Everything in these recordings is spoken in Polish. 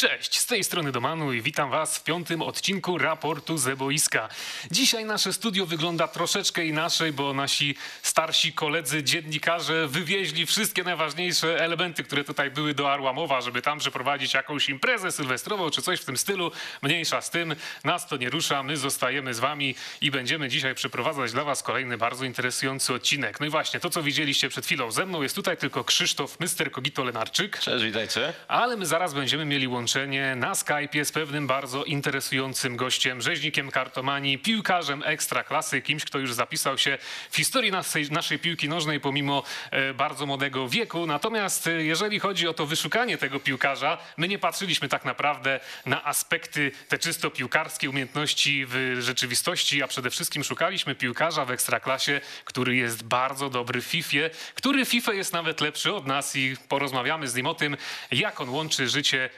Cześć, z tej strony Domanu i witam Was w piątym odcinku raportu ze boiska. Dzisiaj nasze studio wygląda troszeczkę inaczej, bo nasi starsi koledzy dziennikarze wywieźli wszystkie najważniejsze elementy, które tutaj były do Arłamowa, żeby tam przeprowadzić jakąś imprezę sylwestrową czy coś w tym stylu. Mniejsza z tym, nas to nie rusza, my zostajemy z Wami i będziemy dzisiaj przeprowadzać dla Was kolejny bardzo interesujący odcinek. No i właśnie, to co widzieliście przed chwilą ze mną jest tutaj tylko Krzysztof Mr. Kogito Lenarczyk. Cześć, witajcie. Ale my zaraz będziemy mieli łączenie na Skype'ie z pewnym bardzo interesującym gościem, rzeźnikiem kartomanii, piłkarzem ekstraklasy, kimś, kto już zapisał się w historii naszej, naszej piłki nożnej pomimo e, bardzo młodego wieku. Natomiast e, jeżeli chodzi o to wyszukanie tego piłkarza, my nie patrzyliśmy tak naprawdę na aspekty te czysto piłkarskie umiejętności w rzeczywistości, a przede wszystkim szukaliśmy piłkarza w ekstraklasie, który jest bardzo dobry w FIFA, który FIFA jest nawet lepszy od nas i porozmawiamy z nim o tym, jak on łączy życie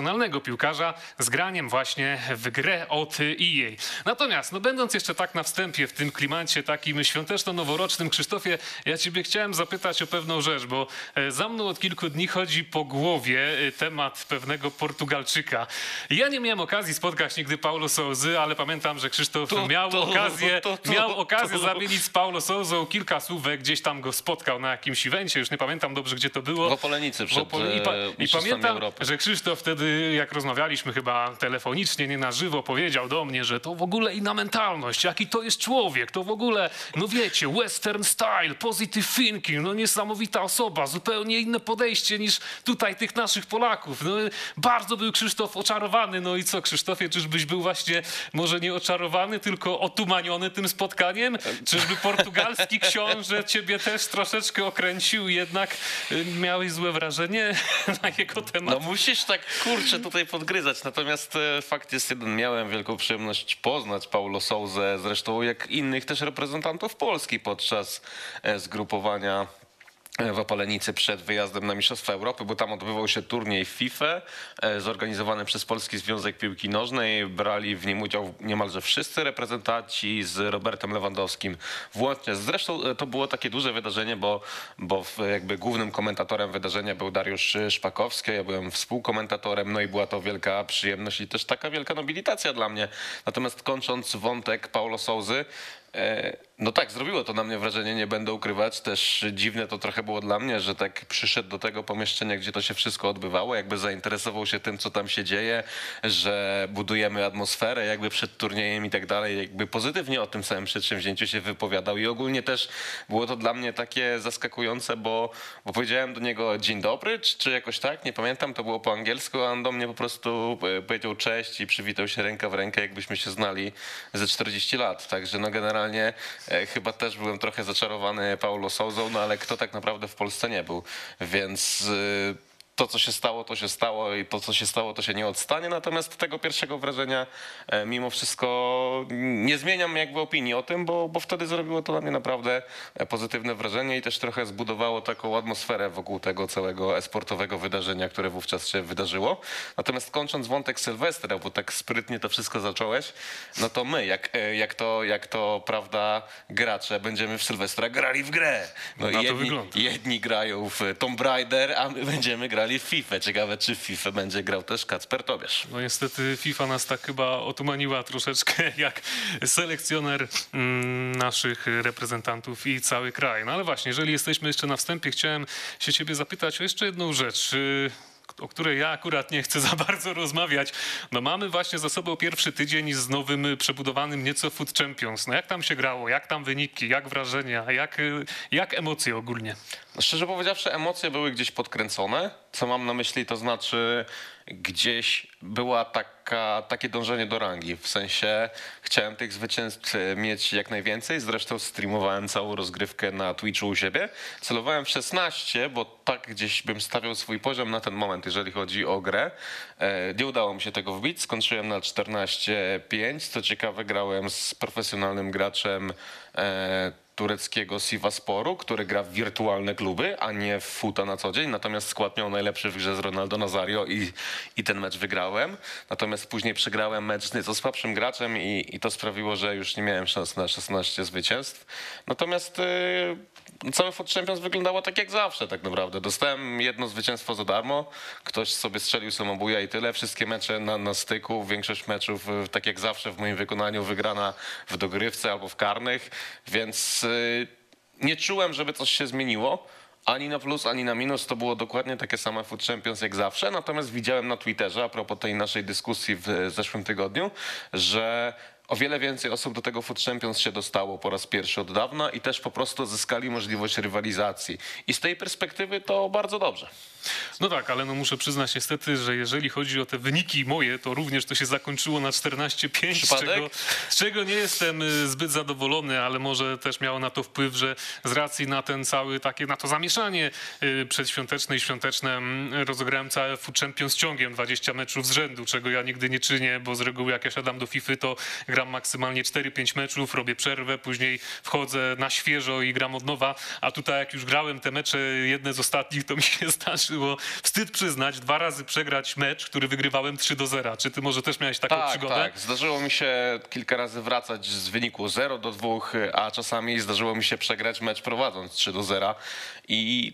profesjonalnego piłkarza z graniem właśnie w grę od EA. Natomiast, no będąc jeszcze tak na wstępie w tym klimacie takim świąteczno-noworocznym, Krzysztofie, ja ciebie chciałem zapytać o pewną rzecz, bo e, za mną od kilku dni chodzi po głowie e, temat pewnego Portugalczyka. Ja nie miałem okazji spotkać nigdy Paulo Souzy, ale pamiętam, że Krzysztof To- miał to- okazję, to- to- miał okazję zamienić z Paulo Souzą kilka słówek, gdzieś tam go spotkał na jakimś evencie, już nie pamiętam dobrze, gdzie to było. W Opolenicy przed Opole- I, pa- e, I pamiętam, Europy. że Krzysztof wtedy, jak rozmawialiśmy chyba telefonicznie, nie na żywo, powiedział do mnie, że to w ogóle inna mentalność, jaki to jest człowiek, to w ogóle, no wiecie, western style, positive thinking, no niesamowita osoba, zupełnie inne podejście niż tutaj tych naszych Polaków. No, bardzo był Krzysztof oczarowany, no i co Krzysztofie, czyżbyś był właśnie może nie oczarowany, tylko otumaniony tym spotkaniem? Czyżby portugalski książę ciebie też troszeczkę okręcił, jednak y, miałeś złe wrażenie na jego temat? No musisz tak kurczę tutaj podgryzać, natomiast e, fakt jest jeden, miałem wielką przyjemność poznać Paulo Souzę, zresztą jak innych też reprezentantów Polski podczas e, zgrupowania w Opalenicy przed wyjazdem na Mistrzostwa Europy, bo tam odbywał się turniej FIFA e, zorganizowany przez Polski Związek Piłki Nożnej. Brali w nim udział niemalże wszyscy reprezentanci z Robertem Lewandowskim włącznie. Zresztą e, to było takie duże wydarzenie, bo, bo jakby głównym komentatorem wydarzenia był Dariusz Szpakowski, ja byłem współkomentatorem, no i była to wielka przyjemność i też taka wielka nobilitacja dla mnie. Natomiast kończąc wątek Paulo Souzy, E, No tak, zrobiło to na mnie wrażenie, nie będę ukrywać. Też dziwne to trochę było dla mnie, że tak przyszedł do tego pomieszczenia, gdzie to się wszystko odbywało, jakby zainteresował się tym, co tam się dzieje, że budujemy atmosferę jakby przed turniejem i tak dalej, jakby pozytywnie o tym samym przedsięwzięciu się wypowiadał i ogólnie też było to dla mnie takie zaskakujące, bo, bo powiedziałem do niego dzień dobry, czy, czy jakoś tak, nie pamiętam, to było po angielsku, a on do mnie po prostu e, powiedział cześć i przywitał się ręka w rękę, jakbyśmy się znali ze 40 lat. Także no generalnie chyba też byłem trochę zaczarowany Paulo Souzą, no ale kto tak naprawdę w Polsce nie był. Więc e, to, co się stało, to się stało i to, co się stało, to się nie odstanie. Natomiast tego pierwszego wrażenia e, mimo wszystko nie zmieniam jakby opinii o tym, bo, bo wtedy zrobiło to na mnie naprawdę e, pozytywne wrażenie i też trochę zbudowało taką atmosferę wokół tego całego esportowego wydarzenia, które wówczas się wydarzyło. Natomiast kończąc wątek Sylwestra, bo tak sprytnie to wszystko zacząłeś, no to my, jak, e, jak, to, jak to prawda gracze, będziemy w Sylwestra grali w grę. No jedni, wygląda. jedni grają w Tomb Raider, a my będziemy grali w FIFA. Ciekawe, czy w FIFA będzie grał też Kacper Tobiasz. No niestety FIFA nas tak chyba otumaniła troszeczkę jak selekcjoner mm, naszych reprezentantów i cały kraj. No ale właśnie, jeżeli jesteśmy jeszcze na wstępie, chciałem się ciebie zapytać o jeszcze jedną rzecz. O której ja akurat nie chcę za bardzo rozmawiać. No mamy właśnie za sobą pierwszy tydzień z nowym, y, przebudowanym nieco Food Champions. No jak tam się grało? Jak tam wyniki? Jak wrażenia? Jak, y, jak emocje ogólnie? No, Szczerze powiedziawszy, emocje były gdzieś podkręcone. Co mam na myśli, to znaczy gdzieś była taka, takie dążenie do rangi. W sensie chciałem tych zwycięstw e, mieć jak najwięcej. Zresztą streamowałem całą rozgrywkę na Twitchu u siebie. Celowałem w 16, bo tak gdzieś bym stawiał swój poziom na ten moment, jeżeli chodzi o grę. E, Nie udało mi się tego wbić. Skończyłem na 14-5. Co ciekawe, grałem z profesjonalnym graczem e, tureckiego Sivasporu, który gra w wirtualne kluby, a nie w futa na co dzień. Natomiast skład miał najlepszy w grze z Ronaldo Nazario i, i ten mecz wygrałem. Natomiast później przegrałem mecz z nieco słabszym graczem i, i to sprawiło, że już nie miałem szans na 16 zwycięstw. Natomiast yy, cały Foot Champions wyglądało tak jak zawsze tak naprawdę. Dostałem jedno zwycięstwo za darmo, ktoś sobie strzelił samobuja i tyle. Wszystkie mecze na, na styku, większość meczów y, tak jak zawsze w moim wykonaniu wygrana w dogrywce albo w karnych, więc y, nie czułem, żeby coś się zmieniło. Ani na plus, ani na minus to było dokładnie takie same Food Champions jak zawsze. Natomiast widziałem na Twitterze, a propos tej naszej dyskusji w zeszłym tygodniu, że o wiele więcej osób do tego Food Champions się dostało po raz pierwszy od dawna i też po prostu zyskali możliwość rywalizacji. I z tej perspektywy to bardzo dobrze. No tak, ale no muszę przyznać niestety, że jeżeli chodzi o te wyniki moje, to również to się zakończyło na 14-5, z czego, z czego nie jestem y, zbyt zadowolony, ale może też miało na to wpływ, że z racji na ten cały takie, na to zamieszanie y, przedświąteczne i świąteczne mm, rozegrałem całe Food Champions ciągiem 20 meczów z rzędu, czego ja nigdy nie czynię, bo z reguły jak ja siadam do FIFA, to gram maksymalnie 4-5 meczów, robię przerwę, później wchodzę na świeżo i gram od nowa, a tutaj jak już grałem te mecze, jedne z ostatnich, to mi się zdarzyło wstyd przyznać, dwa razy przegrać mecz, który wygrywałem 3 do 0. Czy ty może też miałeś taką Tak, przygodę? tak. Zdarzyło mi się kilka razy wracać z wyniku 0 do 2, a czasami zdarzyło mi się przegrać mecz prowadząc 3 do 0 i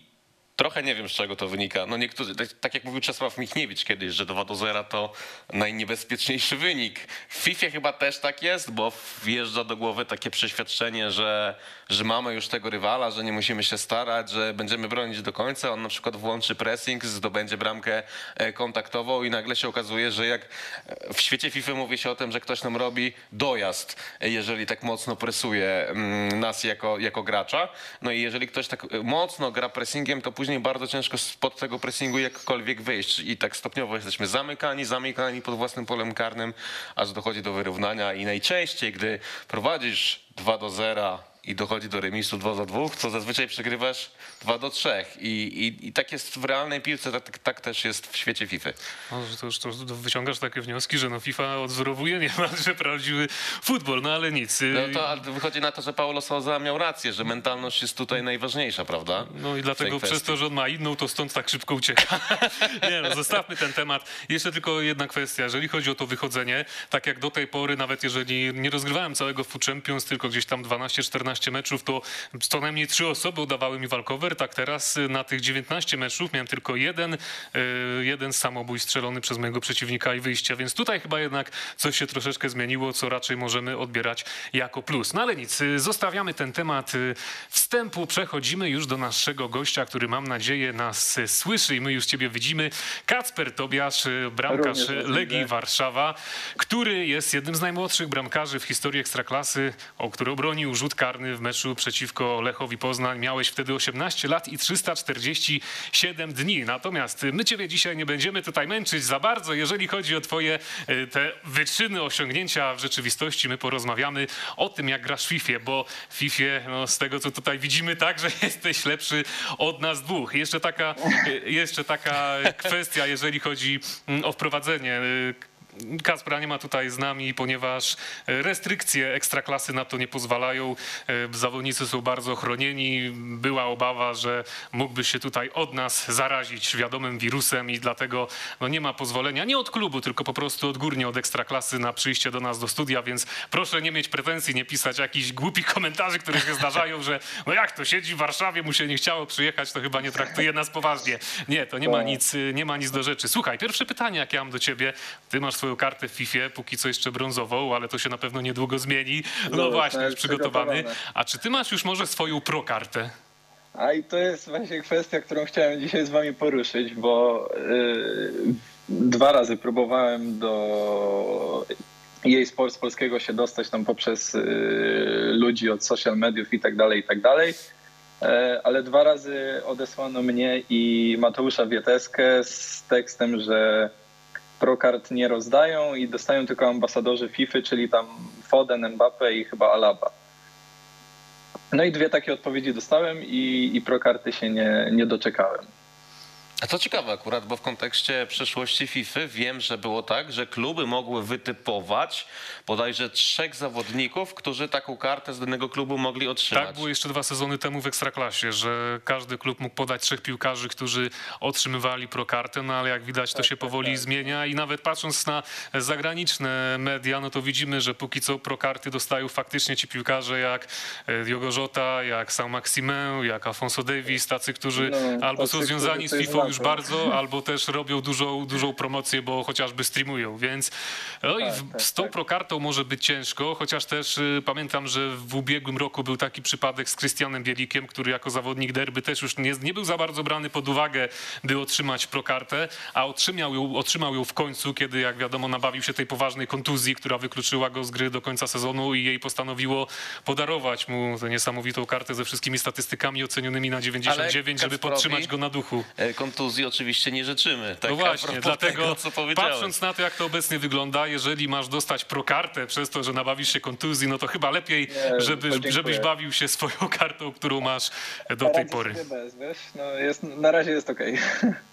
trochę nie wiem z czego to wynika. No niektórzy, tak, tak jak mówił Czesław Michniewicz kiedyś, że 2 do 0 to najniebezpieczniejszy wynik. W FIFA chyba też tak jest, bo wjeżdża do głowy takie przeświadczenie, że, że mamy już tego rywala, że nie musimy się starać, że będziemy bronić do końca. On na przykład włączy pressing, zdobędzie bramkę e, kontaktową i nagle się okazuje, że jak e, w świecie FIFA mówi się o tym, że ktoś nam robi dojazd, e, jeżeli tak mocno presuje mm, nas jako, jako gracza. No i jeżeli ktoś tak mocno gra pressingiem, to później bardzo ciężko spod tego pressingu jakkolwiek wyjść. I tak stopniowo jesteśmy zamykani, zamykani pod własnym polem karnym, aż dochodzi do wyrównania i najczęściej, gdy prowadzisz 2 do 0 i dochodzi do remisu 2 do 2, to zazwyczaj przegrywasz 2 do 3. I, i, i tak jest w realnej piłce, tak, tak też jest w świecie FIFA. No, to już to wyciągasz takie wnioski, że no FIFA odzorowuje niemalże prawdziwy futbol, no ale nic. No to wychodzi na to, że Paulo Sousa miał rację, że mentalność jest tutaj najważniejsza, prawda? No i dlatego przez to, że on ma inną, to stąd tak szybko ucieka. nie no, zostawmy ten temat. Jeszcze tylko jedna kwestia. Jeżeli chodzi o to wychodzenie, tak jak do tej pory, nawet jeżeli nie rozgrywałem całego Food Champions, tylko gdzieś tam 12-14 meczów, to co najmniej trzy osoby udawały mi walkover. Tak teraz y, na tych 19 meczów miałem tylko jeden, y, jeden samobój strzelony przez mojego przeciwnika i wyjścia. Więc tutaj chyba jednak coś się troszeczkę zmieniło, co raczej możemy odbierać jako plus. No ale nic, y, zostawiamy ten temat wstępu. Przechodzimy już do naszego gościa, który mam nadzieję nas słyszy i my już ciebie widzimy. Kacper Tobiasz, bramkarz Również Legii. Warszawa, który jest jednym z najmłodszych bramkarzy w historii Ekstraklasy, o który obronił rzut karny w meczu przeciwko Lechowi Poznań. Miałeś wtedy 18 lat i 347 dni. Natomiast my ciebie dzisiaj nie będziemy tutaj męczyć za bardzo. Jeżeli chodzi o twoje y, te wyczyny, osiągnięcia w rzeczywistości, my porozmawiamy o tym, jak grasz w FIFA, bo w FIFA, no, z tego co tutaj widzimy, tak, że jesteś lepszy od nas dwóch. Jeszcze taka, y, jeszcze taka kwestia, jeżeli chodzi mm, o wprowadzenie. Kaspra nie ma tutaj z nami, ponieważ restrykcje ekstraklasy na to nie pozwalają. E, Zawodnicy są bardzo chronieni. Była obawa, że mógłby się tutaj od nas zarazić wiadomym wirusem i dlatego no, nie ma pozwolenia nie od klubu, tylko po prostu odgórnie od ekstraklasy na przyjście do nas do studia, więc proszę nie mieć pretensji, nie pisać jakichś głupich komentarzy, które się zdarzają, że no jak to siedzi w Warszawie, mu się nie chciało przyjechać, to chyba nie traktuje nas poważnie. Nie, to nie ma Tak. nic, nie ma nic do rzeczy. Słuchaj, pierwsze pytanie, jakie mam do ciebie. Ty masz swoją kartę w FIFA, póki co jeszcze brązową, ale to się na pewno niedługo zmieni. No No, właśnie, tak, już przygotowany. A czy ty masz już może swoją pro kartę? A i to jest właśnie kwestia, którą chciałem dzisiaj z wami poruszyć, bo y, dwa razy próbowałem do jej sport z polskiego się dostać tam poprzez y, ludzi od social mediów i tak dalej, i tak dalej. E, Ale dwa razy odesłano mnie i Mateusza Wieteskę z tekstem, że prokart nie rozdają i dostają tylko ambasadorzy FIFA, czyli tam Foden, Mbappe i chyba Alaba. No i dwie takie odpowiedzi dostałem i, i prokarty się nie, nie doczekałem. A to ciekawe akurat, bo w kontekście przeszłości FIFA wiem, że było tak, że kluby mogły wytypować bodajże trzech zawodników, którzy taką kartę z danego klubu mogli otrzymać. Tak było jeszcze dwa sezony temu w Ekstraklasie, że każdy klub mógł podać trzech piłkarzy, którzy otrzymywali prokartę, no ale jak widać to się powoli zmienia i nawet patrząc na zagraniczne media, no to widzimy, że póki co prokarty dostają faktycznie ci piłkarze jak e, Diogo Jota, jak Sam Maximin, jak Alfonso Davis, tacy, którzy No, albo są związani z FIFA już bardzo, albo też robią dużą, dużą promocję, bo chociażby streamują, więc no i Tak, w- tak, z tą tak. prokartą może być ciężko, chociaż też y, pamiętam, że w ubiegłym roku był taki przypadek z Krystianem Bielikiem, który jako zawodnik derby też już nie, nie był za bardzo brany pod uwagę, by otrzymać prokartę, a otrzymał ją, otrzymał ją w końcu, kiedy jak wiadomo nabawił się tej poważnej kontuzji, która wykluczyła go z gry do końca sezonu i jej postanowiło podarować mu tę niesamowitą kartę ze wszystkimi statystykami ocenionymi na 99, żeby Kacprowi- podtrzymać go na duchu. E, Kontuzji oczywiście nie życzymy. Tak No właśnie, dlatego tego, patrząc na to, jak to obecnie wygląda, jeżeli masz dostać prokartę przez to, że nabawisz się kontuzji, no to chyba lepiej, Nie, żeby, to dziękuję. żebyś bawił się swoją kartą, którą masz do tej Radzę pory. Bez, wiesz? No jest, na razie jest okej.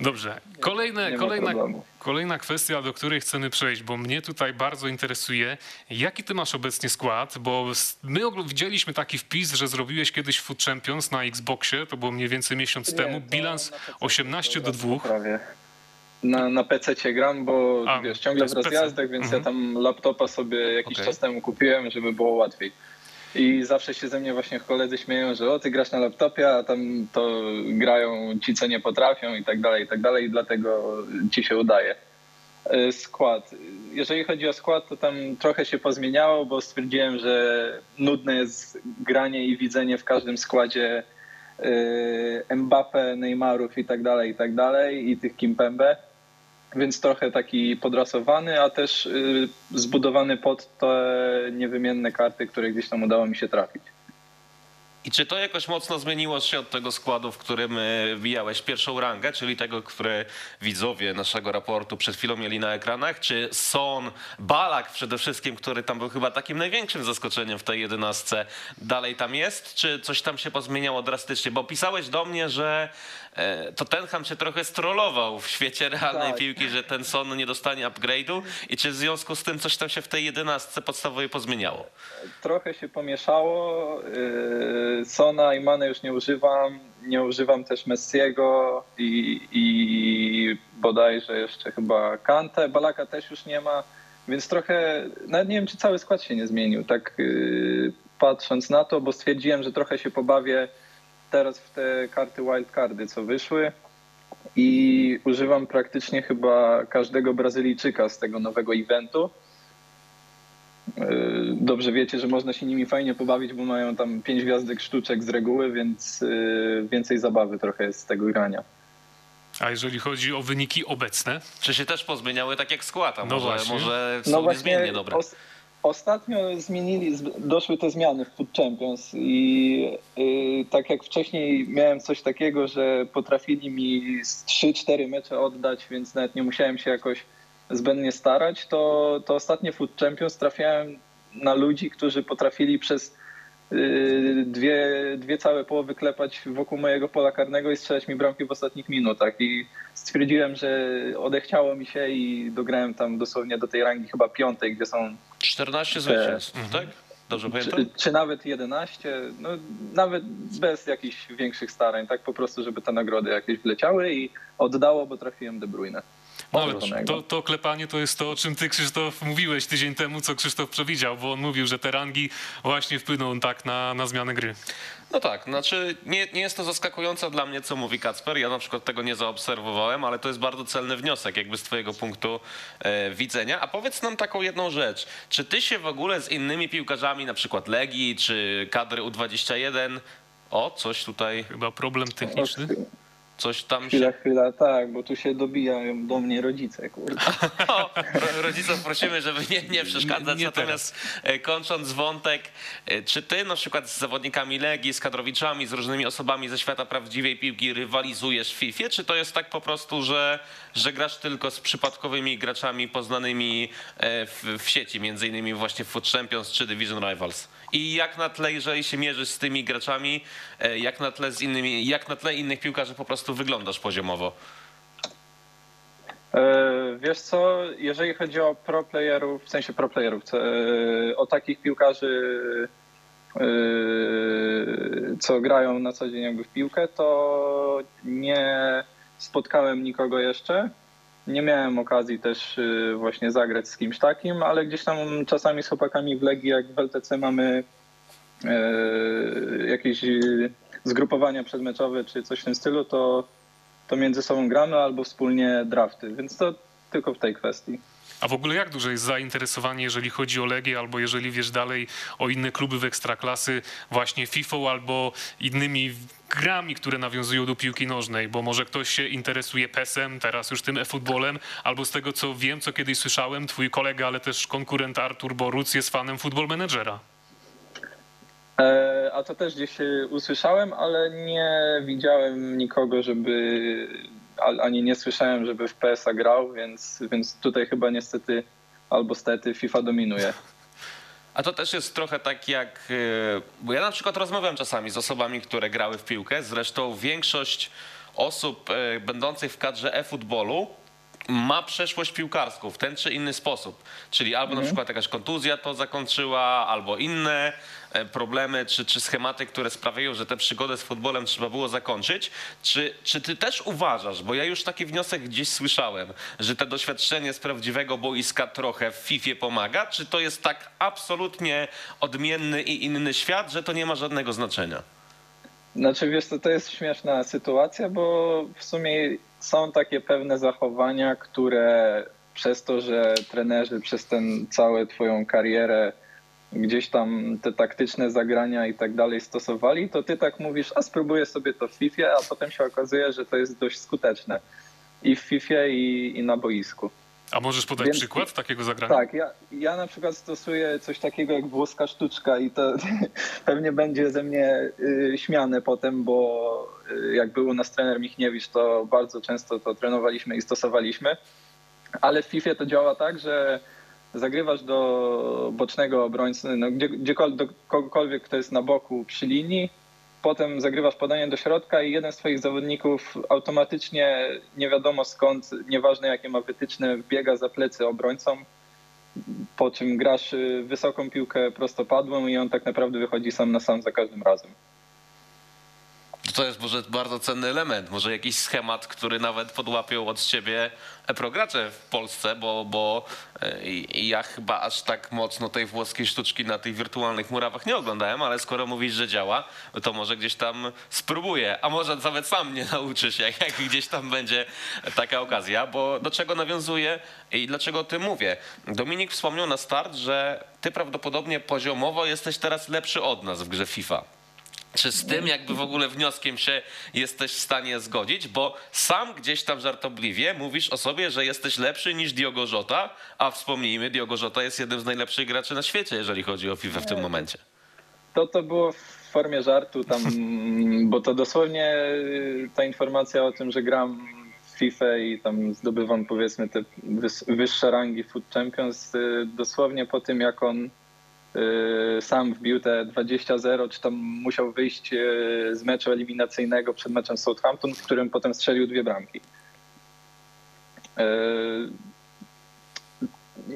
Dobrze. Kolejne, kolejna, problemu. kolejna kwestia, do której chcemy przejść, bo mnie tutaj bardzo interesuje, jaki ty masz obecnie skład, bo my widzieliśmy taki wpis, że zrobiłeś kiedyś Food Champions na Xboxie, to było mniej więcej miesiąc Nie, temu, bilans na PC 18 do to 2. Prawie. Na, na PC gram, bo A, wiesz, ciągle w rozjazdach, więc Mhm. ja tam laptopa sobie jakiś Okej. czas temu kupiłem, żeby było łatwiej. I zawsze się ze mnie właśnie koledzy śmieją, że o, ty grasz na laptopie, a tam to grają ci, co nie potrafią i tak dalej, i tak dalej, i dlatego ci się udaje. E, Skład. Jeżeli chodzi o skład, to tam trochę się pozmieniało, bo stwierdziłem, że nudne jest granie i widzenie w każdym składzie e, Mbappe, Neymarów i tak dalej, i tak dalej, i tych Kimpembe. Więc trochę taki podrasowany, a też y, zbudowany pod te niewymienne karty, które gdzieś tam udało mi się trafić. I czy to jakoś mocno zmieniło się od tego składu, w którym e, wbijałeś pierwszą rangę, czyli tego, który widzowie naszego raportu przed chwilą mieli na ekranach? Czy Son, Balak przede wszystkim, który tam był chyba takim największym zaskoczeniem w tej jedenastce, dalej tam jest? Czy coś tam się pozmieniało drastycznie? Bo pisałeś do mnie, że e, to Tenham się trochę strollował w świecie realnej Tak. piłki, że ten Son nie dostanie upgrade'u i czy w związku z tym coś tam się w tej jedenastce podstawowej pozmieniało? Trochę się pomieszało. y, Sona i Mane już nie używam. Nie używam też Messiego i, i bodajże jeszcze chyba Kante. Balaka też już nie ma, więc trochę, nawet nie wiem, czy cały skład się nie zmienił, tak y, patrząc na to, bo stwierdziłem, że trochę się pobawię teraz w te karty wildcardy, co wyszły i używam praktycznie chyba każdego Brazylijczyka z tego nowego eventu. Yy, Dobrze wiecie, że można się nimi fajnie pobawić, bo mają tam pięć gwiazdek sztuczek z reguły, więc yy, więcej zabawy trochę jest z tego grania. A jeżeli chodzi o wyniki obecne, Czy się też pozmieniały tak jak skład, a No może, właśnie. może są niezmiennie dobre? os- ostatnio zmienili, doszły te zmiany w Food Champions i yy, tak jak wcześniej miałem coś takiego, że potrafili mi z 3-4 mecze oddać, więc nawet nie musiałem się jakoś zbędnie starać, to, to ostatnie Food Champions trafiałem na ludzi, którzy potrafili przez yy, dwie, dwie całe połowy klepać wokół mojego pola karnego i strzelać mi bramki w ostatnich minutach. I stwierdziłem, że odechciało mi się i dograłem tam dosłownie do tej rangi chyba piątej, gdzie są 14 zwycięstw, tak? Dobrze pamiętam? czy, czy nawet 11, no nawet bez jakichś większych starań, tak po prostu, żeby te nagrody jakieś wleciały i oddało, bo trafiłem De Bruyne. No ale to, to klepanie to jest to, o czym ty, Krzysztof, mówiłeś tydzień temu, co Krzysztof przewidział, bo on mówił, że te rangi właśnie wpłyną tak na, na zmianę gry. No tak, znaczy nie, nie jest to zaskakujące dla mnie, co mówi Kacper. Ja na przykład tego nie zaobserwowałem, ale to jest bardzo celny wniosek, jakby z twojego punktu e, widzenia. A powiedz nam taką jedną rzecz. Czy ty się w ogóle z innymi piłkarzami, na przykład Legii czy kadry U21, o, coś tutaj, Chyba problem techniczny. Coś tam Chwila, się... chwila, tak, bo tu się dobijają do mnie rodzice, kurde. O, ro- rodziców prosimy, żeby nie, nie przeszkadzać. Nie- nie Natomiast e, kończąc wątek, e, czy ty na przykład z zawodnikami Legii, z kadrowiczami, z różnymi osobami ze świata prawdziwej piłki rywalizujesz w FIFA, czy to jest tak po prostu, że, że grasz tylko z przypadkowymi graczami poznanymi e, w, w sieci, między innymi właśnie w Foot Champions czy Division Rivals? I jak na tle, jeżeli się mierzysz z tymi graczami, e, jak na tle z innymi, jak na tle innych piłkarzy po prostu prostu wyglądasz poziomowo? E, Wiesz co, jeżeli chodzi o pro playerów, w sensie pro playerów, e, o takich piłkarzy, e, co grają na co dzień jakby w piłkę, to nie spotkałem nikogo jeszcze. Nie miałem okazji też właśnie zagrać z kimś takim, ale gdzieś tam czasami z chłopakami w Legii, jak w LTC mamy jakieś zgrupowania przedmeczowe czy coś w tym stylu, to to między sobą gramy albo wspólnie drafty, więc to tylko w tej kwestii. A w ogóle jak duże jest zainteresowanie, jeżeli chodzi o Legię, albo jeżeli wiesz dalej o inne kluby w Ekstraklasy, właśnie FIFA albo innymi grami, które nawiązują do piłki nożnej, bo może ktoś się interesuje PES-em, teraz już tym e-futbolem, albo z tego co wiem, co kiedyś słyszałem, twój kolega, ale też konkurent Artur Boruc jest fanem Football Managera. E, a to też gdzieś e, usłyszałem, ale nie widziałem nikogo, żeby, ani nie słyszałem, żeby w PS-a grał, więc, więc tutaj chyba niestety albo stety FIFA dominuje. A to też jest trochę tak jak. e, Bo ja na przykład rozmawiam czasami z osobami, które grały w piłkę. Zresztą większość osób będących w kadrze e-futbolu ma przeszłość piłkarską w ten czy inny sposób. Czyli albo na przykład jakaś kontuzja to zakończyła, albo inne problemy czy, czy schematy, które sprawiają, że tę przygodę z futbolem trzeba było zakończyć. Czy, czy ty też uważasz, bo ja już taki wniosek gdzieś słyszałem, że to doświadczenie z prawdziwego boiska trochę w FIFA pomaga, czy to jest tak absolutnie odmienny i inny świat, że to nie ma żadnego znaczenia? Znaczy wiesz, to, to jest śmieszna sytuacja, bo w sumie są takie pewne zachowania, które przez to, że trenerzy przez ten całą twoją karierę gdzieś tam te taktyczne zagrania i tak dalej stosowali, to ty tak mówisz, a spróbuję sobie to w FIFA, a potem się okazuje, że to jest dość skuteczne i w FIFA i, i na boisku. A możesz podać Więc- przykład takiego zagrania? Tak, ja, ja na przykład stosuję coś takiego jak włoska sztuczka i to pewnie będzie ze mnie y, śmiane potem, bo y, jak był u nas trener Michniewicz, to bardzo często to trenowaliśmy i stosowaliśmy. Ale w FIFA to działa tak, że zagrywasz do bocznego obrońcy, no, gdzie, gdziekolwiek, do kogokolwiek, kto jest na boku przy linii, potem zagrywasz podanie do środka i jeden z twoich zawodników automatycznie, nie wiadomo skąd, nieważne jakie ma wytyczne, wbiega za plecy obrońcom, po czym grasz y, wysoką piłkę prostopadłą i on tak naprawdę wychodzi sam na sam za każdym razem. To jest może bardzo cenny element, może jakiś schemat, który nawet podłapią od ciebie progracze w Polsce, bo, bo e, ja chyba aż tak mocno tej włoskiej sztuczki na tych wirtualnych murawach nie oglądałem, ale skoro mówisz, że działa, to może gdzieś tam spróbuję, a może nawet sam nie nauczy się, jak gdzieś tam będzie taka okazja, bo do czego nawiązuję i dlaczego o tym mówię. Dominik wspomniał na start, że ty prawdopodobnie poziomowo jesteś teraz lepszy od nas w grze FIFA. Czy z tym jakby w ogóle wnioskiem się jesteś w stanie zgodzić? Bo sam gdzieś tam żartobliwie mówisz o sobie, że jesteś lepszy niż Diogo Jota, a wspomnijmy, Diogo Jota jest jednym z najlepszych graczy na świecie, jeżeli chodzi o FIFA w tym momencie. To to było w formie żartu tam, bo to dosłownie y, ta informacja o tym, że gram w FIFA i tam zdobywam powiedzmy te wyższe rangi Food Champions, y, dosłownie po tym jak on sam wbił te 20-0, czy tam musiał wyjść y, z meczu eliminacyjnego przed meczem Southampton, w którym potem strzelił dwie bramki. Y,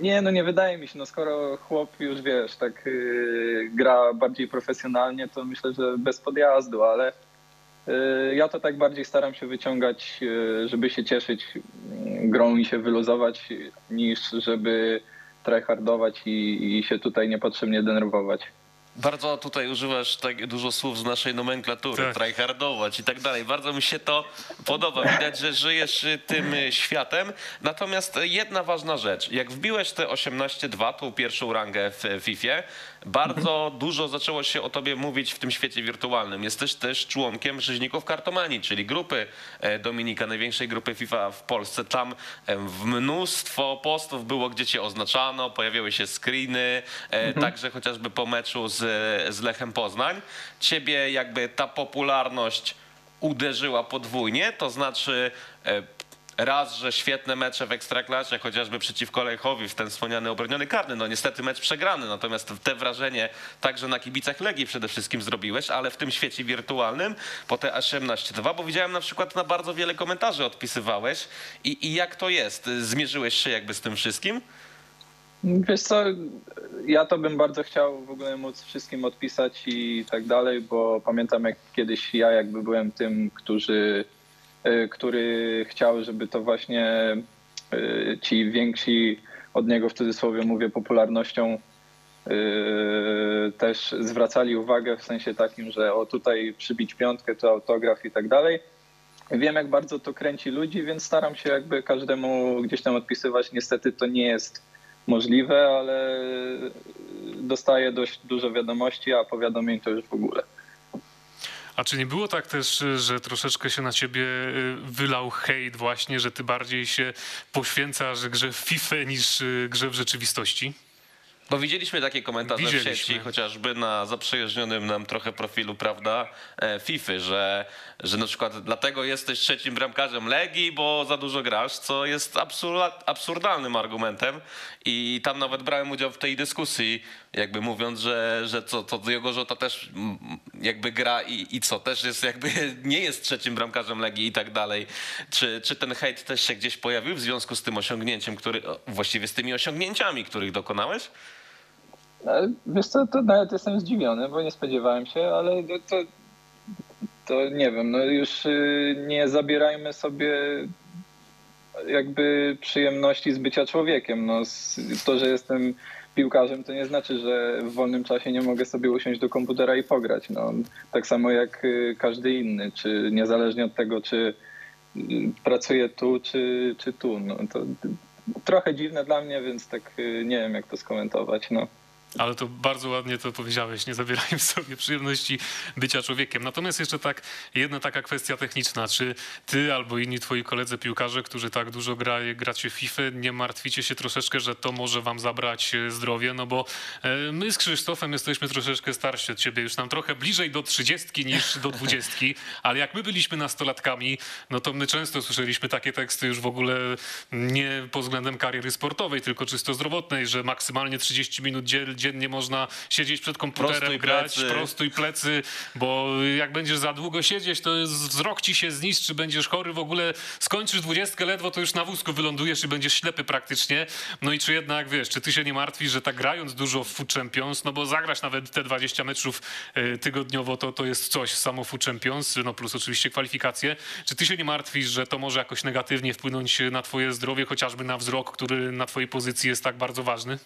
nie, no nie wydaje mi się, no skoro chłop już wiesz, tak gra bardziej profesjonalnie, to myślę, że bez podjazdu, ale ja to tak bardziej staram się wyciągać, żeby się cieszyć grą i się wyluzować, niż żeby tryhardować i, i się tutaj niepotrzebnie denerwować. Bardzo tutaj używasz tak dużo słów z naszej nomenklatury, Tak. tryhardować i tak dalej. Bardzo mi się to podoba. Widać, że żyjesz tym y, światem. Natomiast jedna ważna rzecz. Jak wbiłeś te 18-2, tą pierwszą rangę w y, FIFA, bardzo dużo zaczęło się o tobie mówić w tym świecie wirtualnym. Jesteś też członkiem Rzeźników Kartomanii, czyli grupy e, Dominika, największej grupy FIFA w Polsce. Tam e, w mnóstwo postów było, gdzie cię oznaczano, pojawiały się screeny, e, także chociażby po meczu z, z Lechem Poznań. Ciebie jakby ta popularność uderzyła podwójnie, to znaczy e, raz, że świetne mecze w Ekstraklasie, chociażby przeciwko Lechowi w ten wspomniany obroniony karny. No niestety mecz przegrany, natomiast te wrażenie także na kibicach Legii przede wszystkim zrobiłeś, ale w tym świecie wirtualnym po te 18-2, bo widziałem na przykład na bardzo wiele komentarzy odpisywałeś i, i jak to jest? Zmierzyłeś się jakby z tym wszystkim? Wiesz co, ja to bym bardzo chciał w ogóle móc wszystkim odpisać i tak dalej, bo pamiętam jak kiedyś ja jakby byłem tym, którzy, y, który chciał, żeby to właśnie y, ci więksi od niego w cudzysłowie mówię popularnością y, też zwracali uwagę w sensie takim, że o tutaj przybić piątkę, to autograf i tak dalej. Wiem, jak bardzo to kręci ludzi, więc staram się jakby każdemu gdzieś tam odpisywać. Niestety to nie jest możliwe, ale dostaję dość dużo wiadomości, a powiadomień to już w ogóle. A czy nie było tak też, że troszeczkę się na ciebie y, wylał hejt właśnie, że ty bardziej się poświęcasz grze w FIFA niż y, grze w rzeczywistości? Bo widzieliśmy takie komentarze w Widzieliśmy. sieci, chociażby na zaprzyjaźnionym nam trochę profilu, prawda, e, FIFA, że, że na przykład dlatego jesteś trzecim bramkarzem Legii, bo za dużo grasz, co jest absurda, absurdalnym argumentem i tam nawet brałem udział w tej dyskusji, jakby mówiąc, że, że co, to Diogo Jota też jakby gra i, i co, też jest jakby nie jest trzecim bramkarzem Legii i tak dalej. Czy, czy ten hejt też się gdzieś pojawił w związku z tym osiągnięciem, który, właściwie z tymi osiągnięciami, których dokonałeś? Ale Wiesz co, to nawet jestem zdziwiony, bo nie spodziewałem się, ale to, to, nie wiem, no już y, nie zabierajmy sobie jakby przyjemności z bycia człowiekiem. No, to, że jestem piłkarzem, to nie znaczy, że w wolnym czasie nie mogę sobie usiąść do komputera i pograć. No, tak samo jak y, każdy inny, czy niezależnie od tego, czy y, pracuję tu, czy, czy tu. No, to trochę dziwne dla mnie, więc tak nie wiem, jak to skomentować. No. Ale to bardzo ładnie to powiedziałeś, nie zabierajmy sobie przyjemności bycia człowiekiem. Natomiast jeszcze tak, jedna taka kwestia techniczna. Czy ty albo inni twoi koledzy piłkarze, którzy tak dużo gra, gracie w FIFA, nie martwicie się troszeczkę, że to może wam zabrać e, zdrowie? No bo e, my z Krzysztofem jesteśmy troszeczkę starsi od ciebie, już nam trochę bliżej do trzydziestki niż do dwudziestki, ale jak my byliśmy nastolatkami, no to my często słyszeliśmy takie teksty już w ogóle nie pod względem kariery sportowej, tylko czysto zdrowotnej, że maksymalnie 30 minut dziel- dziennie można siedzieć przed komputerem, Prostuj grać, plecy. prostuj plecy, bo jak będziesz za długo siedzieć, to wzrok ci się zniszczy, będziesz chory, w ogóle skończysz dwudziestkę ledwo, to już na wózku wylądujesz i będziesz ślepy praktycznie. No i czy jednak, wiesz, czy ty się nie martwisz, że tak grając dużo w Food Champions, no bo zagrać nawet te 20 meczów e, tygodniowo, to, to jest coś, samo Food Champions, no plus oczywiście kwalifikacje. Czy ty się nie martwisz, że to może jakoś negatywnie wpłynąć na twoje zdrowie, chociażby na wzrok, który na twojej pozycji jest tak bardzo ważny?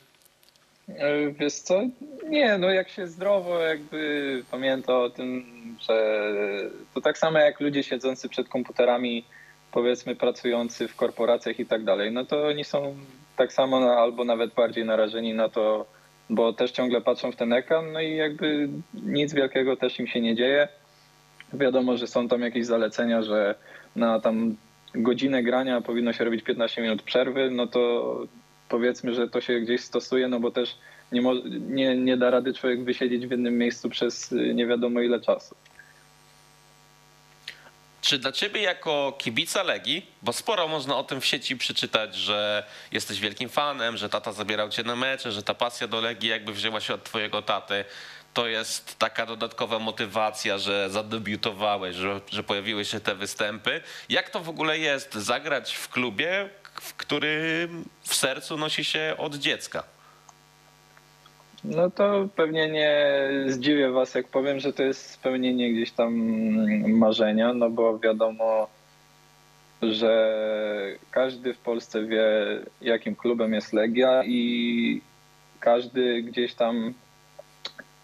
E, Wiesz co? Nie, no jak się zdrowo jakby pamięta o tym, że to tak samo jak ludzie siedzący przed komputerami, powiedzmy pracujący w korporacjach i tak dalej, no to oni są tak samo albo nawet bardziej narażeni na to, bo też ciągle patrzą w ten ekran, no i jakby nic wielkiego też im się nie dzieje. Wiadomo, że są tam jakieś zalecenia, że na tam godzinę grania powinno się robić 15 minut przerwy, no to powiedzmy, że to się gdzieś stosuje, no bo też nie, nie, nie da rady człowiek wysiedzieć w jednym miejscu przez y, nie wiadomo ile czasu. Czy dla ciebie jako kibica Legii, bo sporo można o tym w sieci przeczytać, że jesteś wielkim fanem, że tata zabierał cię na mecze, że ta pasja do Legii jakby wzięła się od twojego taty, to jest taka dodatkowa motywacja, że zadebiutowałeś, że, że pojawiły się te występy. Jak to w ogóle jest zagrać w klubie, w którym w sercu nosi się od dziecka? No to pewnie nie zdziwię was, jak powiem, że to jest spełnienie gdzieś tam marzenia, no bo wiadomo, że każdy w Polsce wie, jakim klubem jest Legia i każdy gdzieś tam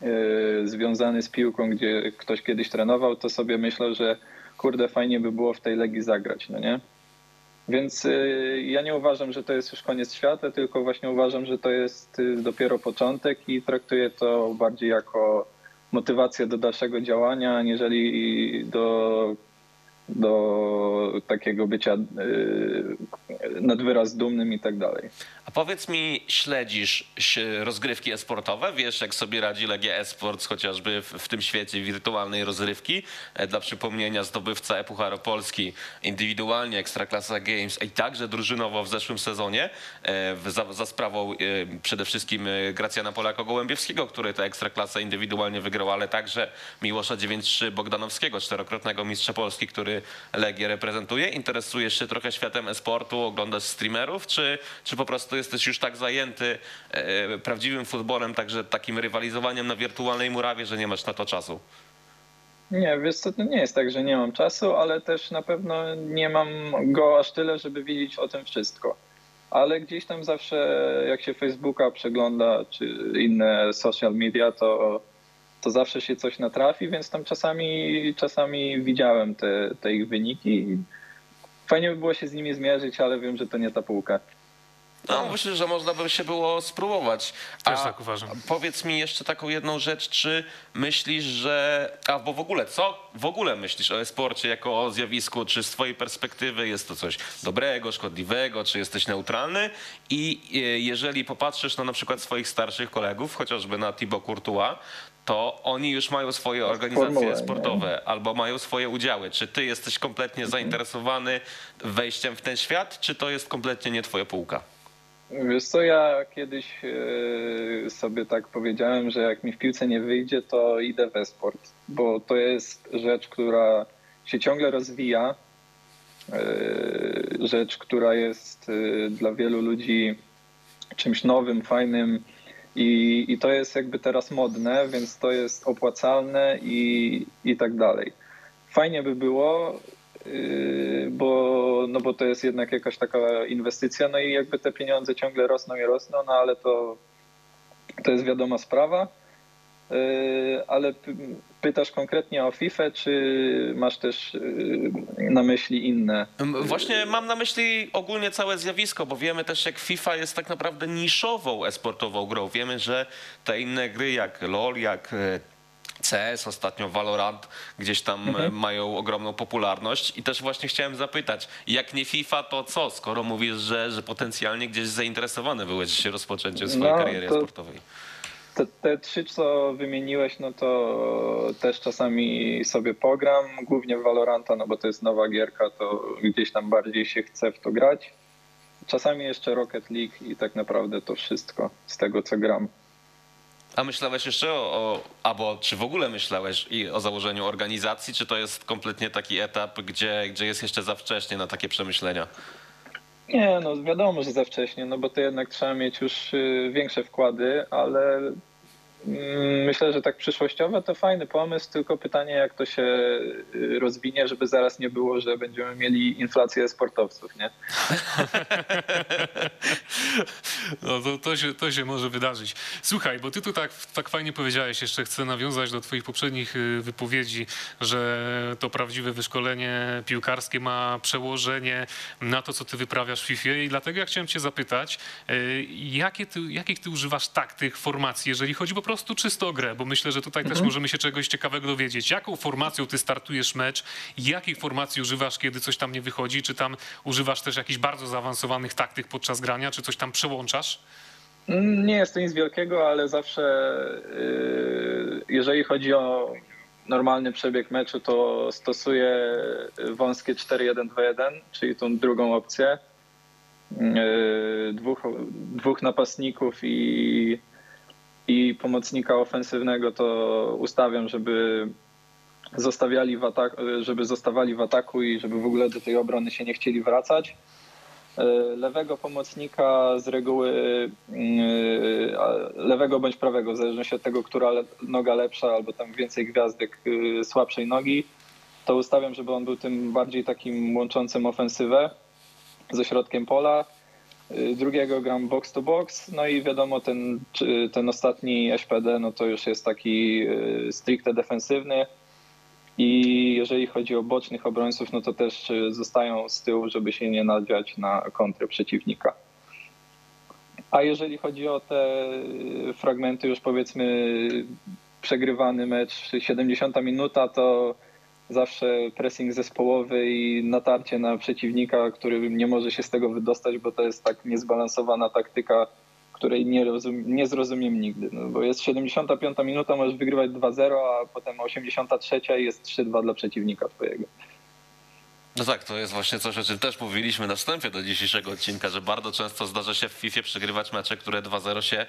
y, związany z piłką, gdzie ktoś kiedyś trenował, to sobie myślał, że kurde, fajnie by było w tej Legii zagrać, no nie? Więc y, ja nie uważam, że to jest już koniec świata, tylko właśnie uważam, że to jest y, dopiero początek i traktuję to bardziej jako motywację do dalszego działania, aniżeli do, do takiego bycia y, nad wyraz dumnym i tak dalej. A powiedz mi, śledzisz rozgrywki esportowe? Wiesz, jak sobie radzi Legia Esports chociażby w, tym świecie wirtualnej rozrywki? E, Dla przypomnienia zdobywca e-Pucharu Polski indywidualnie Ekstraklasa Games i także drużynowo w zeszłym sezonie e, za, za sprawą e, przede wszystkim Gracjana Polako-Gołębiewskiego, który tę Ekstraklasę indywidualnie wygrał, ale także Miłosza 9-3 Bogdanowskiego, czterokrotnego mistrza Polski, który Legię reprezentuje. Interesujesz się trochę światem e-sportu, oglądasz streamerów, czy, czy po prostu jesteś już tak zajęty e, prawdziwym futbolem, także takim rywalizowaniem na wirtualnej murawie, że nie masz na to czasu? Nie, wiesz co, to nie jest tak, że nie mam czasu, ale też na pewno nie mam go aż tyle, żeby wiedzieć o tym wszystko. Ale gdzieś tam zawsze, jak się Facebooka przegląda, czy inne social media, to, to zawsze się coś natrafi, więc tam czasami, czasami widziałem te, te ich wyniki. Fajnie by było się z nimi zmierzyć, ale wiem, że to nie ta półka. No, myślę, że można by się było spróbować. Też tak uważam. Powiedz mi jeszcze taką jedną rzecz, czy myślisz, że. A bo w ogóle, co w ogóle myślisz o e-sporcie jako o zjawisku? Czy z Twojej perspektywy jest to coś dobrego, szkodliwego, czy jesteś neutralny? I e, jeżeli popatrzysz na na przykład swoich starszych kolegów, chociażby na Thibaut Courtois, to oni już mają swoje organizacje Formułę, nie? sportowe albo mają swoje udziały. Czy ty jesteś kompletnie zainteresowany wejściem w ten świat, czy to jest kompletnie nie twoja półka? Wiesz co, ja kiedyś e, sobie tak powiedziałem, że jak mi w piłce nie wyjdzie, to idę w sport, bo to jest rzecz, która się ciągle rozwija, e, rzecz, która jest e, dla wielu ludzi czymś nowym, fajnym i, i to jest jakby teraz modne, więc to jest opłacalne i, i tak dalej. Fajnie by było, Yy, bo, no bo to jest jednak jakaś taka inwestycja, no i jakby te pieniądze ciągle rosną i rosną, no ale to, to jest wiadoma sprawa. Yy, Ale pytasz konkretnie o FIFA, czy masz też yy, na myśli inne? Właśnie mam na myśli ogólnie całe zjawisko, bo wiemy też, jak FIFA jest tak naprawdę niszową esportową grą. Wiemy, że te inne gry jak LoL, jak e, CS, ostatnio Valorant, gdzieś tam e, mają ogromną popularność. I też właśnie chciałem zapytać, jak nie FIFA, to co? Skoro mówisz, że, że potencjalnie gdzieś zainteresowany byłeś rozpoczęciem swojej No, kariery to- sportowej. Te, te trzy, co wymieniłeś, no to też czasami sobie pogram, głównie w Valoranta, no bo to jest nowa gierka, to gdzieś tam bardziej się chce w to grać. Czasami jeszcze Rocket League i tak naprawdę to wszystko z tego, co gram. A myślałeś jeszcze o, o, albo czy w ogóle myślałeś i o założeniu organizacji, czy to jest kompletnie taki etap, gdzie, gdzie jest jeszcze za wcześnie na takie przemyślenia? Nie, no wiadomo, że za wcześnie, no bo to jednak trzeba mieć już y, większe wkłady, ale myślę, że tak przyszłościowo to fajny pomysł, tylko pytanie jak to się y, rozwinie, żeby zaraz nie było, że będziemy mieli inflację sportowców, nie? No to, to, się, to się może wydarzyć. Słuchaj, bo ty tu tak, tak fajnie powiedziałeś, jeszcze chcę nawiązać do twoich poprzednich y, wypowiedzi, że to prawdziwe wyszkolenie piłkarskie ma przełożenie na to, co ty wyprawiasz w FIFA i dlatego ja chciałem cię zapytać, y, jakie ty, jakich ty używasz taktyk, formacji, jeżeli chodzi po prostu czysto o grę, bo myślę, że tutaj też możemy się czegoś ciekawego dowiedzieć. Jaką formacją ty startujesz mecz, jakich formacji używasz, kiedy coś tam nie wychodzi, czy tam używasz też jakichś bardzo zaawansowanych taktyk podczas grania, czy coś tam przełączasz? Nie jest to nic wielkiego, ale zawsze y, jeżeli chodzi o normalny przebieg meczu, to stosuję wąskie 4-1-2-1, czyli tą drugą opcję. Y, Dwóch, dwóch napastników i, i pomocnika ofensywnego to ustawiam, żeby zostawiali w ataku, żeby zostawali w ataku i żeby w ogóle do tej obrony się nie chcieli wracać. E, lewego pomocnika z reguły yy, a lewego bądź prawego, w zależności od tego, która noga lepsza albo tam więcej gwiazdek yy, słabszej nogi, to ustawiam, żeby on był tym bardziej takim łączącym ofensywę ze środkiem pola. Yy, Drugiego gram box to box, no i wiadomo ten, ten ostatni SPD, no to już jest taki yy, stricte defensywny. I jeżeli chodzi o bocznych obrońców, no to też y, zostają z tyłu, żeby się nie nadziać na kontrę przeciwnika. A jeżeli chodzi o te y, fragmenty, już powiedzmy przegrywany mecz, 70 minuta, to zawsze pressing zespołowy i natarcie na przeciwnika, który nie może się z tego wydostać, bo to jest tak niezbalansowana taktyka, której nie, nie zrozumiem nigdy. No, bo jest 75 minuta, możesz wygrywać 2-0, a potem 83 i jest 3-2 dla przeciwnika twojego. No tak, to jest właśnie coś, o czym też mówiliśmy na wstępie do dzisiejszego odcinka, że bardzo często zdarza się w FIFA przegrywać mecze, które 2-0 się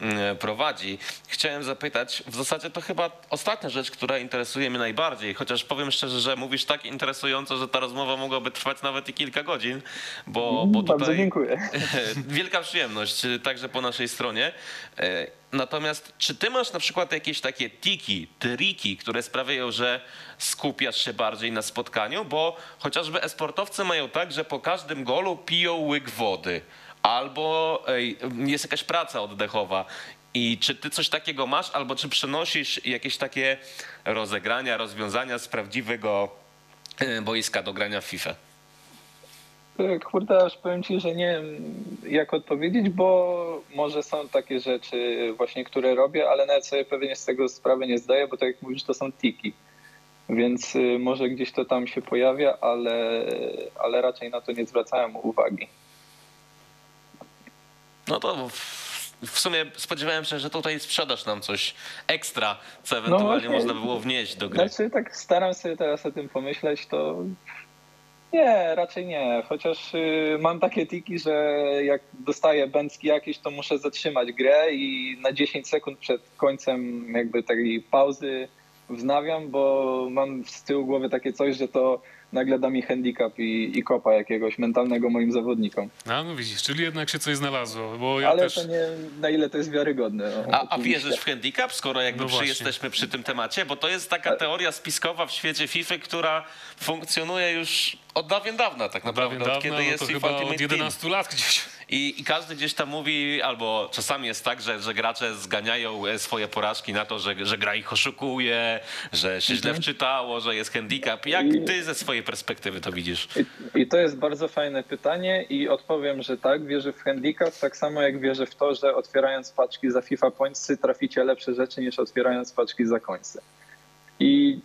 mm, prowadzi. Chciałem zapytać, w zasadzie to chyba ostatnia rzecz, która interesuje mnie najbardziej, chociaż powiem szczerze, że mówisz tak interesująco, że ta rozmowa mogłaby trwać nawet i kilka godzin, bo, bo Bardzo tutaj... dziękuję. Wielka przyjemność, także po naszej stronie. Natomiast czy ty masz na przykład jakieś takie tiki, triki, które sprawiają, że skupiasz się bardziej na spotkaniu? Bo chociażby esportowcy mają tak, że po każdym golu piją łyk wody. Albo jest jakaś praca oddechowa. I czy ty coś takiego masz, albo czy przenosisz jakieś takie rozegrania, rozwiązania z prawdziwego e, boiska do grania w FIFA? Tak, Kurde, aż powiem ci, że nie wiem jak odpowiedzieć, bo może są takie rzeczy właśnie, które robię, ale nawet sobie pewnie z tego sprawy nie zdaję, bo tak jak mówisz, to są tiki. Więc y, może gdzieś to tam się pojawia, ale, ale raczej na to nie zwracałem uwagi. No to w, sumie spodziewałem się, że tutaj sprzedasz nam coś ekstra, co ewentualnie właśnie. można by było wnieść do gry. Znaczy tak staram się teraz o tym pomyśleć, to nie, raczej nie. Chociaż y, mam takie tiki, że jak dostaję bęcki jakieś, to muszę zatrzymać grę i na 10 sekund przed końcem jakby takiej pauzy wznawiam, bo mam z tyłu głowy takie coś, że to nagle da mi handicap i, i kopa jakiegoś mentalnego moim zawodnikom. A no widzisz, czyli jednak się coś znalazło, bo ja Ale też... to nie na ile to jest wiarygodne. no, A, a wierzysz w handicap, skoro jakby No przy, jesteśmy przy tym temacie? Bo to jest taka teoria spiskowa w świecie FIFA, która funkcjonuje już od dawien dawna tak Od naprawdę, dawien od dawna, kiedy no jest FIFA chyba Ultimate od Team. 11 lat gdzieś. I, I każdy gdzieś tam mówi, albo czasami jest tak, że, że gracze zganiają e, swoje porażki na to, że, że gra ich oszukuje, że się źle wczytało, że jest handicap. Jak ty ze swojej perspektywy to widzisz? I, I to jest bardzo fajne pytanie i odpowiem, że tak, wierzę w handicap, tak samo jak wierzę w to, że otwierając paczki za FIFA Pointsy traficie lepsze rzeczy niż otwierając paczki za końce. I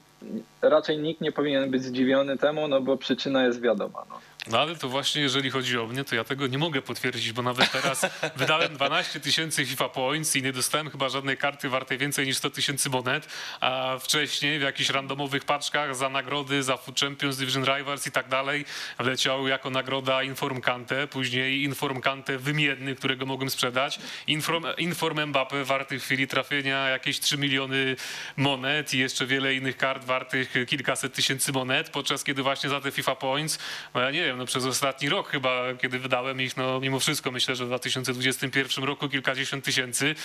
raczej nikt nie powinien być zdziwiony temu, no bo przyczyna jest wiadoma. No. No ale to właśnie jeżeli chodzi o mnie, to ja tego nie mogę potwierdzić, bo nawet teraz wydałem 12 tysięcy FIFA Points i nie dostałem chyba żadnej karty wartej więcej niż 100 tysięcy monet, a wcześniej w jakichś randomowych paczkach za nagrody, za Food Champions, Division Rivals i tak dalej wleciał jako nagroda Inform Kante, później Inform Kante wymienny, którego mogłem sprzedać, Inform, Inform Mbappe warty w chwili trafienia jakieś 3 miliony monet i jeszcze wiele innych kart wartych kilkaset tysięcy monet, podczas kiedy właśnie za te FIFA Points, no ja nie wiem, no przez ostatni rok chyba, kiedy wydałem ich, no mimo wszystko myślę, że w 2021 roku kilkadziesiąt tysięcy,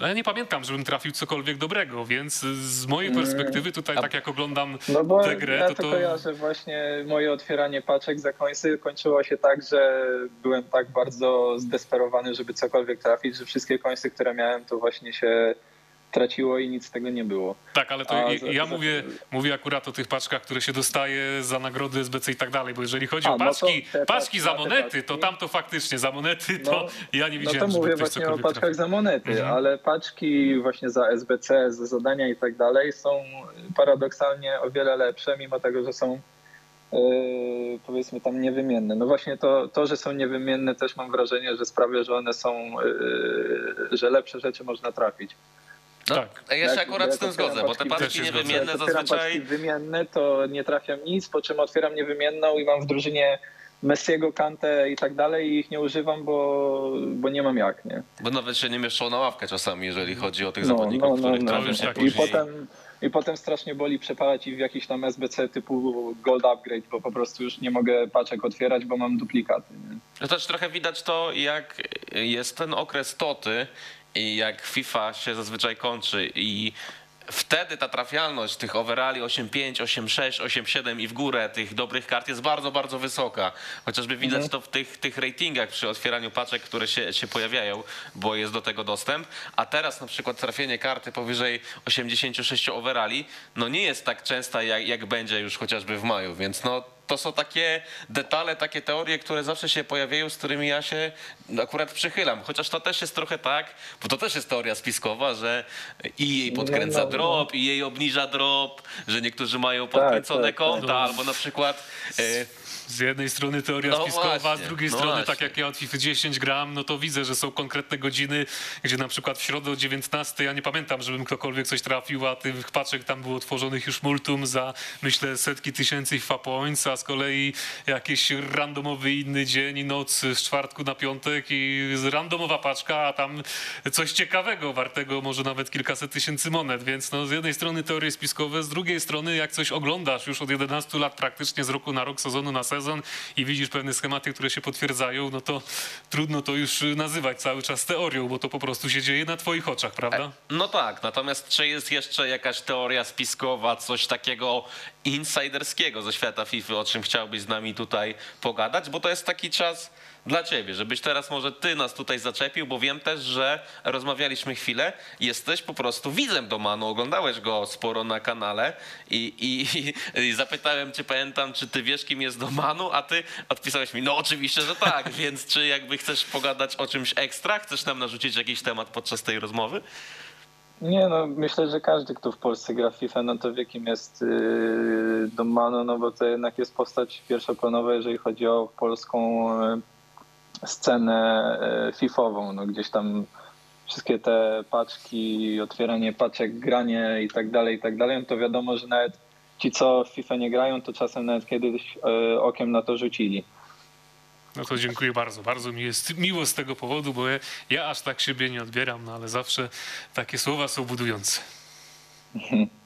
no ja nie pamiętam, żebym trafił cokolwiek dobrego, więc z mojej perspektywy tutaj tak jak oglądam No bo tę grę, ja to to, kojarzę właśnie moje otwieranie paczek za końce kończyło się tak, że byłem tak bardzo zdesperowany, żeby cokolwiek trafić, że wszystkie końce, które miałem, to właśnie się traciło i nic z tego nie było. Tak, ale to A, ja, za- ja za- mówię, mówię akurat o tych paczkach, które się dostaje za nagrody SBC i tak dalej, bo jeżeli chodzi A, o no to paczki, te paczki za monety, to tam to faktycznie za monety to No, ja nie No widziałem, to żeby mówię właśnie o paczkach trafił. za monety, Mhm. ale paczki właśnie za SBC, za zadania i tak dalej są paradoksalnie o wiele lepsze, mimo tego, że są yy, powiedzmy tam niewymienne. No właśnie to, to, że są niewymienne też mam wrażenie, że sprawia, że one są, yy, że lepsze rzeczy można trafić. No, Tak. Ja się Jak- akurat z tym zgodzę, bo te paczki- niewymienne zazwyczaj... paczki wymienne, to nie trafiam nic, po czym otwieram niewymienną i mam w drużynie Messiego, Kante i tak dalej i ich nie używam, bo, bo nie mam jak, nie? Bo nawet się nie mieszczą na ławkę czasami, jeżeli chodzi o tych No, zawodników, no, no, których no. już się tak I później. potem, I potem strasznie boli przepalać ich w jakiś tam SBC typu Gold Upgrade, bo po prostu już nie mogę paczek otwierać, bo mam duplikaty. Nie? No też trochę widać to, jak jest ten okres toty i jak FIFA się zazwyczaj kończy i wtedy ta trafialność tych overali 8.5, 8.6, 8.7 i w górę tych dobrych kart jest bardzo, bardzo wysoka. Chociażby widać to w tych, tych ratingach przy otwieraniu paczek, które się, się pojawiają, bo jest do tego dostęp. A teraz na przykład trafienie karty powyżej 86 overali, no nie jest tak częsta jak, jak będzie już chociażby w maju, więc no to są takie detale, takie teorie, które zawsze się pojawiają, z którymi ja się akurat przychylam. Chociaż to też jest trochę tak, bo to też jest teoria spiskowa, że i jej podkręca No, no, no. drop, i jej obniża drop, że niektórzy mają podkręcone tak, tak. konta, No. albo na przykład... E, Z jednej strony teoria No spiskowa, z właśnie, drugiej no strony tak właśnie. jak ja od FIFA 10 gram, no to widzę, że są konkretne godziny, gdzie na przykład w środę o 19, ja nie pamiętam, żebym ktokolwiek coś trafił, a tych paczek tam było tworzonych już multum za myślę setki tysięcy FIFA points, a z kolei jakiś randomowy inny dzień i noc z czwartku na piątek i randomowa paczka, a tam coś ciekawego, wartego może nawet kilkaset tysięcy monet, więc no z jednej strony teorie spiskowe, z drugiej strony jak coś oglądasz już od 11 lat praktycznie z roku na rok, sezonu na sezon i widzisz pewne schematy, które się potwierdzają, no to trudno to już nazywać cały czas teorią, bo to po prostu się dzieje na twoich oczach, prawda? No tak, natomiast czy jest jeszcze jakaś teoria spiskowa, coś takiego insiderskiego ze świata FIFA, o czym chciałbyś z nami tutaj pogadać? Bo to jest taki czas dla ciebie, żebyś teraz może ty nas tutaj zaczepił, bo wiem też, że rozmawialiśmy chwilę, jesteś po prostu widzem Domanu, oglądałeś go sporo na kanale i, i, i zapytałem cię, pamiętam, czy ty wiesz, kim jest Domanu, a ty odpisałeś mi, no oczywiście, że tak, więc czy jakby chcesz pogadać o czymś ekstra, chcesz nam narzucić jakiś temat podczas tej rozmowy? Nie no, myślę, że każdy, kto w Polsce gra w FIFA, no to wie kim jest yy, Domano, no bo to jednak jest postać pierwszoplanowa, jeżeli chodzi o polską e, scenę e, fifową, no gdzieś tam wszystkie te paczki, otwieranie paczek, granie i tak dalej, i tak dalej, no to wiadomo, że nawet ci, co w FIFA nie grają, to czasem nawet kiedyś e, okiem na to rzucili. No to dziękuję bardzo. Bardzo mi jest miło z tego powodu, bo ja, ja aż tak siebie nie odbieram, no ale zawsze takie słowa są budujące.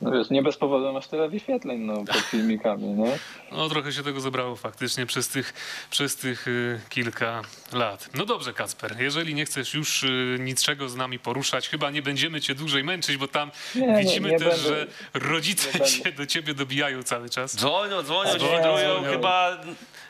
No wiesz, nie bez powodu masz tyle wyświetleń no, pod filmikami, nie? No trochę się tego zebrało faktycznie przez tych, przez tych y, kilka lat. No dobrze, Kacper, jeżeli nie chcesz już y, niczego z nami poruszać, chyba nie będziemy cię dłużej męczyć, bo tam Nie, nie, widzimy nie też, będę. że rodzice Nie się do ciebie dobijają cały czas. Dzwonią, dzwonią, Dzwonią, świdrują, dzwonią. chyba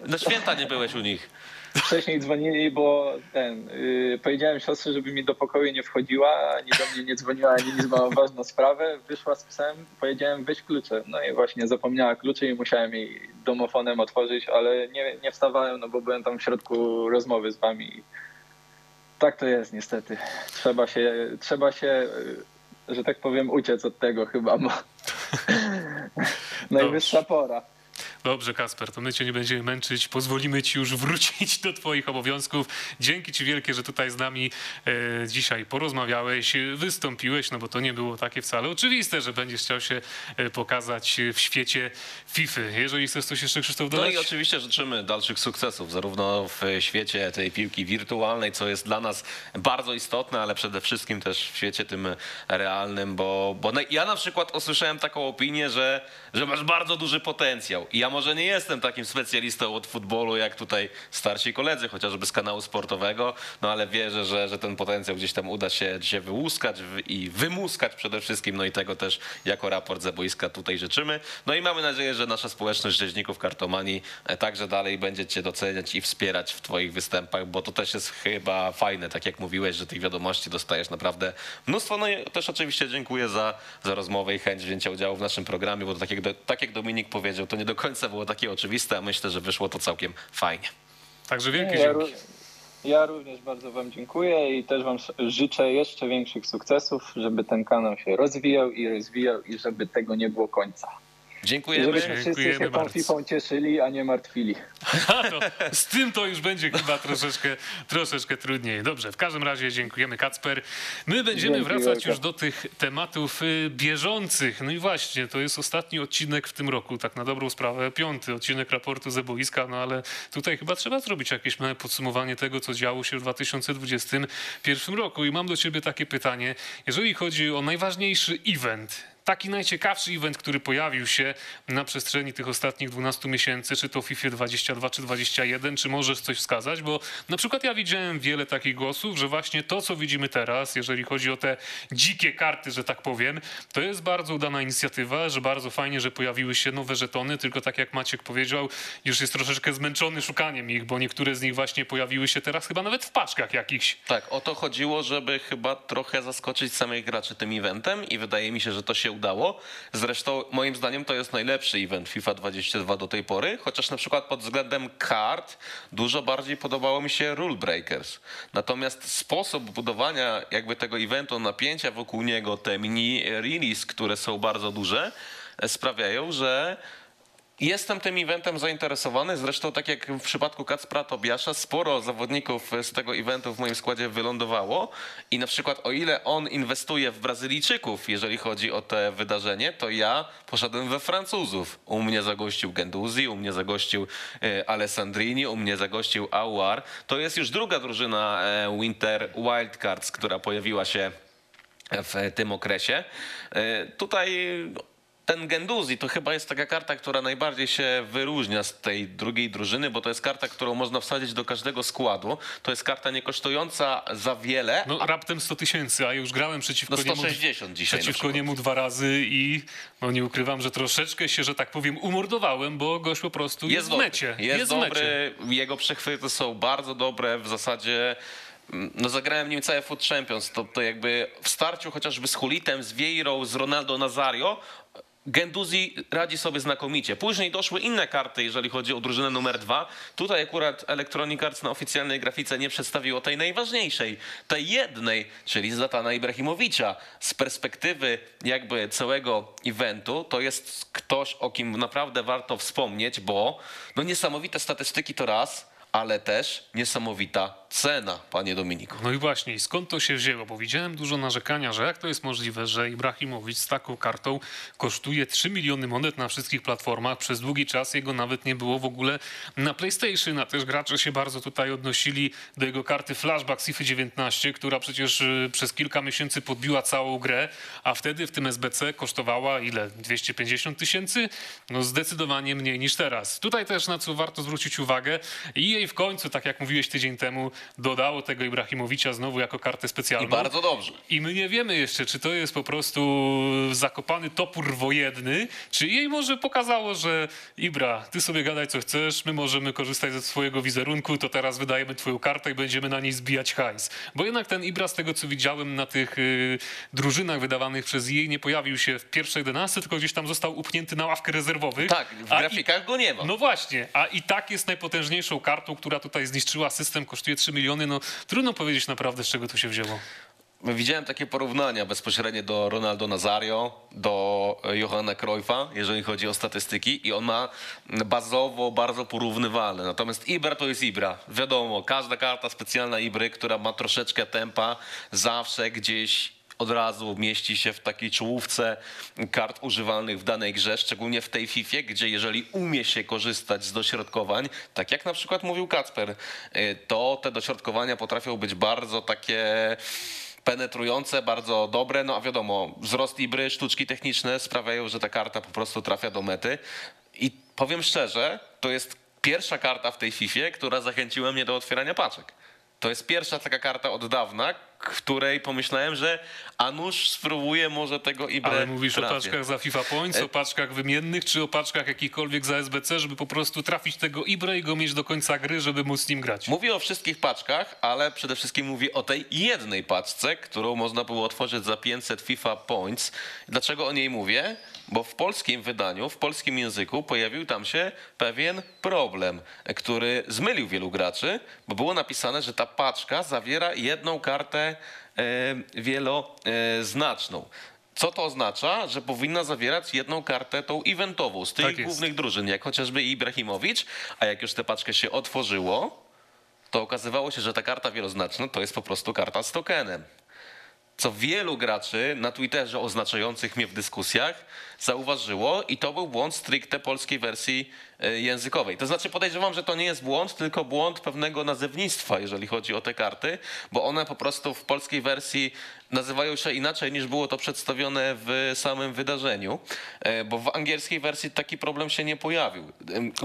na święta nie byłeś u nich. Wcześniej dzwonili, bo ten, yy, powiedziałem siostrze, żeby mi do pokoju nie wchodziła, ani do mnie nie dzwoniła, ani nic, mam ważną sprawę. Wyszła z psem, powiedziałem weź klucze. No i właśnie zapomniała kluczy i musiałem jej domofonem otworzyć, ale nie, nie wstawałem, no bo byłem tam w środku rozmowy z wami. Tak to jest niestety. Trzeba się, trzeba się, yy, że tak powiem, uciec od tego chyba, bo najwyższa pora. Dobrze, Kasper, to my cię nie będziemy męczyć. Pozwolimy ci już wrócić do twoich obowiązków. Dzięki ci wielkie, że tutaj z nami e, dzisiaj porozmawiałeś, wystąpiłeś, no bo to nie było takie wcale oczywiste, że będziesz chciał się e, pokazać w świecie FIFA. Jeżeli chcesz coś jeszcze, Krzysztof, No dodać? i oczywiście życzymy dalszych sukcesów, zarówno w świecie tej piłki wirtualnej, co jest dla nas bardzo istotne, ale przede wszystkim też w świecie tym realnym, bo, bo na- ja na przykład usłyszałem taką opinię, że, że masz bardzo duży potencjał. I ja może nie jestem takim specjalistą od futbolu, jak tutaj starsi koledzy, chociażby z kanału sportowego, no ale wierzę, że, że ten potencjał gdzieś tam uda się dzisiaj wyłuskać i wymuskać przede wszystkim, no i tego też jako raport ze boiska tutaj życzymy. No i mamy nadzieję, że nasza społeczność rzeźników kartomanii e, także dalej będzie cię doceniać i wspierać w twoich występach, bo to też jest chyba fajne, tak jak mówiłeś, że tych wiadomości dostajesz naprawdę mnóstwo. No i też oczywiście dziękuję za, za rozmowę i chęć wzięcia udziału w naszym programie, bo tak jak, tak jak Dominik powiedział, to nie do końca było takie oczywiste, a myślę, że wyszło to całkiem fajnie. Także wielkie Ja, dzięki. ja również bardzo Wam dziękuję i też Wam życzę jeszcze większych sukcesów, żeby ten kanał się rozwijał i rozwijał i żeby tego nie było końca. Dziękujemy. żebyśmy wszyscy Dziękujemy się tą bardzo. FIFA cieszyli, a nie martwili. To, z tym to już będzie chyba troszeczkę, troszeczkę trudniej. Dobrze, w każdym razie dziękujemy Kacper. My będziemy Dzięki wracać wielkie. już do tych tematów y, bieżących. No i właśnie, to jest ostatni odcinek w tym roku, tak na dobrą sprawę, piąty odcinek raportu ze boiska, no ale tutaj chyba trzeba zrobić jakieś małe podsumowanie tego, co działo się w 2021 roku. I mam do ciebie takie pytanie. Jeżeli chodzi o najważniejszy event, taki najciekawszy event, który pojawił się na przestrzeni tych ostatnich 12 miesięcy, czy to FIFA 22 czy 21, czy możesz coś wskazać? Bo na przykład ja widziałem wiele takich głosów, że właśnie to, co widzimy teraz, jeżeli chodzi o te dzikie karty, że tak powiem, to jest bardzo udana inicjatywa, że bardzo fajnie, że pojawiły się nowe żetony, tylko tak jak Maciek powiedział, już jest troszeczkę zmęczony szukaniem ich, bo niektóre z nich właśnie pojawiły się teraz chyba nawet w paczkach jakichś. Tak, o to chodziło, żeby chyba trochę zaskoczyć samych graczy tym eventem i wydaje mi się, że to się udało. Zresztą moim zdaniem to jest najlepszy event FIFA 22 do tej pory, chociaż na przykład pod względem kart dużo bardziej podobało mi się Rule Breakers. Natomiast sposób budowania jakby tego eventu, napięcia wokół niego, te mini release, które są bardzo duże, e, sprawiają, że Jestem tym eventem zainteresowany. Zresztą, tak jak w przypadku Kacpra Tobiasza, sporo zawodników z tego eventu w moim składzie wylądowało. I na przykład, o ile on inwestuje w Brazylijczyków, jeżeli chodzi o te wydarzenie, to ja poszedłem we Francuzów. U mnie zagościł Genduzi, u mnie zagościł e, Alessandrini, u mnie zagościł Aouar. To jest już druga drużyna e, Winter Wildcards, która pojawiła się w tym okresie. E, Tutaj ten Genduzi to chyba jest taka karta, która najbardziej się wyróżnia z tej drugiej drużyny, bo to jest karta, którą można wsadzić do każdego składu. To jest karta nie kosztująca za wiele, No raptem 100 tysięcy, a już grałem przeciwko no niemu 160 dzisiaj na przeciwko niemu dwa razy i no nie ukrywam, że troszeczkę się, że tak powiem, umordowałem, bo gość po prostu jest, jest w dobry. mecie. Jest, w mecie. dobry, jego przechwyty są bardzo dobre, w zasadzie mm, no zagrałem nim całe Foot Champions, to, to jakby w starciu chociażby z Hulitem, z Vieirą, z Ronaldo Nazario, Genduzi radzi sobie znakomicie. Później doszły inne karty, jeżeli chodzi o drużynę numer dwa. Tutaj akurat Electronic Arts na oficjalnej grafice nie przedstawiło tej najważniejszej, tej jednej, czyli Zlatana Ibrahimowicza. Z perspektywy jakby całego eventu to jest ktoś, o kim naprawdę warto wspomnieć, bo no niesamowite statystyki to raz, ale też niesamowita cena, panie Dominiku. No i właśnie, skąd to się wzięło? Bo widziałem dużo narzekania, że jak to jest możliwe, że Ibrahimowicz z taką kartą kosztuje 3 miliony monet na wszystkich platformach. Przez długi czas jego nawet nie było w ogóle na PlayStation, a też gracze się bardzo tutaj odnosili do jego karty Flashback FIFA 19, która przecież y, przez kilka miesięcy podbiła całą grę, a wtedy w tym SBC kosztowała ile? 250 tysięcy? No zdecydowanie mniej niż teraz. Tutaj też na co warto zwrócić uwagę i jej w końcu, tak jak mówiłeś tydzień temu, dodało tego Ibrahimowicza znowu jako kartę specjalną. I bardzo dobrze. I my nie wiemy jeszcze, czy to jest po prostu zakopany topór wojenny, czy jej może pokazało, że Ibra, ty sobie gadaj co chcesz, my możemy korzystać ze swojego wizerunku, to teraz wydajemy twoją kartę i będziemy na niej zbijać hajs. Bo jednak ten Ibra, z tego co widziałem na tych y, drużynach wydawanych przez jej, nie pojawił się w pierwszej 11, tylko gdzieś tam został upchnięty na ławkę rezerwowych. Tak, w A i- grafikach go nie ma. no właśnie, a i tak jest najpotężniejszą kartą, która tutaj zniszczyła system, kosztuje 3 miliony. No trudno powiedzieć naprawdę, z czego to się wzięło. Widziałem takie porównania bezpośrednie do Ronaldo Nazario, do Johanna Cruyffa, jeżeli chodzi o statystyki i on ma bazowo bardzo porównywalne. Natomiast Ibra to jest Ibra. Wiadomo, każda karta specjalna Ibry, która ma troszeczkę tempa, zawsze gdzieś od razu mieści się w takiej czołówce kart używalnych w danej grze, szczególnie w tej FIFA, gdzie jeżeli umie się korzystać z dośrodkowań, tak jak na przykład mówił Kacper, y, to te dośrodkowania potrafią być bardzo takie penetrujące, bardzo dobre, no a wiadomo, wzrost Ibry, sztuczki techniczne sprawiają, że ta karta po prostu trafia do mety. I powiem szczerze, to jest pierwsza karta w tej FIFA, która zachęciła mnie do otwierania paczek. To jest pierwsza taka karta od dawna, której pomyślałem, że a nuż spróbuję może tego Ibrę Ale mówisz trafię. o paczkach za FIFA Points, o paczkach wymiennych, czy o paczkach jakichkolwiek za SBC, żeby po prostu trafić tego Ibre i go mieć do końca gry, żeby móc nim grać? Mówię o wszystkich paczkach, ale przede wszystkim mówię o tej jednej paczce, którą można było otworzyć za 500 FIFA Points. Dlaczego o niej mówię? Bo w polskim wydaniu, w polskim języku pojawił tam się pewien problem, który zmylił wielu graczy, bo było napisane, że ta paczka zawiera jedną kartę e, wieloznaczną. Co to oznacza? Że powinna zawierać jedną kartę tą eventową z tych Tak głównych drużyn, jak chociażby Ibrahimowicz, a jak już tę paczkę się otworzyło, to okazywało się, że ta karta wieloznaczna to jest po prostu karta z tokenem. Co wielu graczy na Twitterze oznaczających mnie w dyskusjach zauważyło i to był błąd stricte polskiej wersji e, językowej. To znaczy podejrzewam, że to nie jest błąd, tylko błąd pewnego nazewnictwa, jeżeli chodzi o te karty, bo one po prostu w polskiej wersji nazywają się inaczej niż było to przedstawione w samym wydarzeniu, e, bo w angielskiej wersji taki problem się nie pojawił.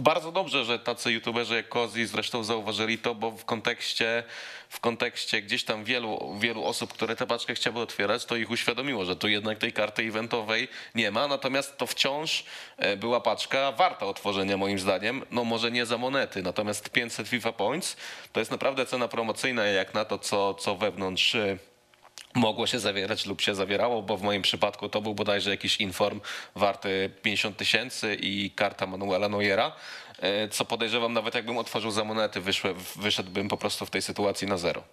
Bardzo dobrze, że tacy youtuberzy jak Kozi zresztą zauważyli to, bo w kontekście, w kontekście gdzieś tam wielu, wielu osób, które tę paczkę chciały otwierać, to ich uświadomiło, że tu jednak tej karty eventowej nie ma, natomiast to wciąż e, była paczka warta otworzenia moim zdaniem, no może nie za monety, natomiast 500 FIFA Points to jest naprawdę cena promocyjna jak na to, co, co wewnątrz e, mogło się zawierać lub się zawierało, bo w moim przypadku to był bodajże jakiś inform warty 50 tysięcy i karta Manuela Neuera, e, co podejrzewam nawet jakbym otworzył za monety, wyszedłbym po prostu w tej sytuacji na zero.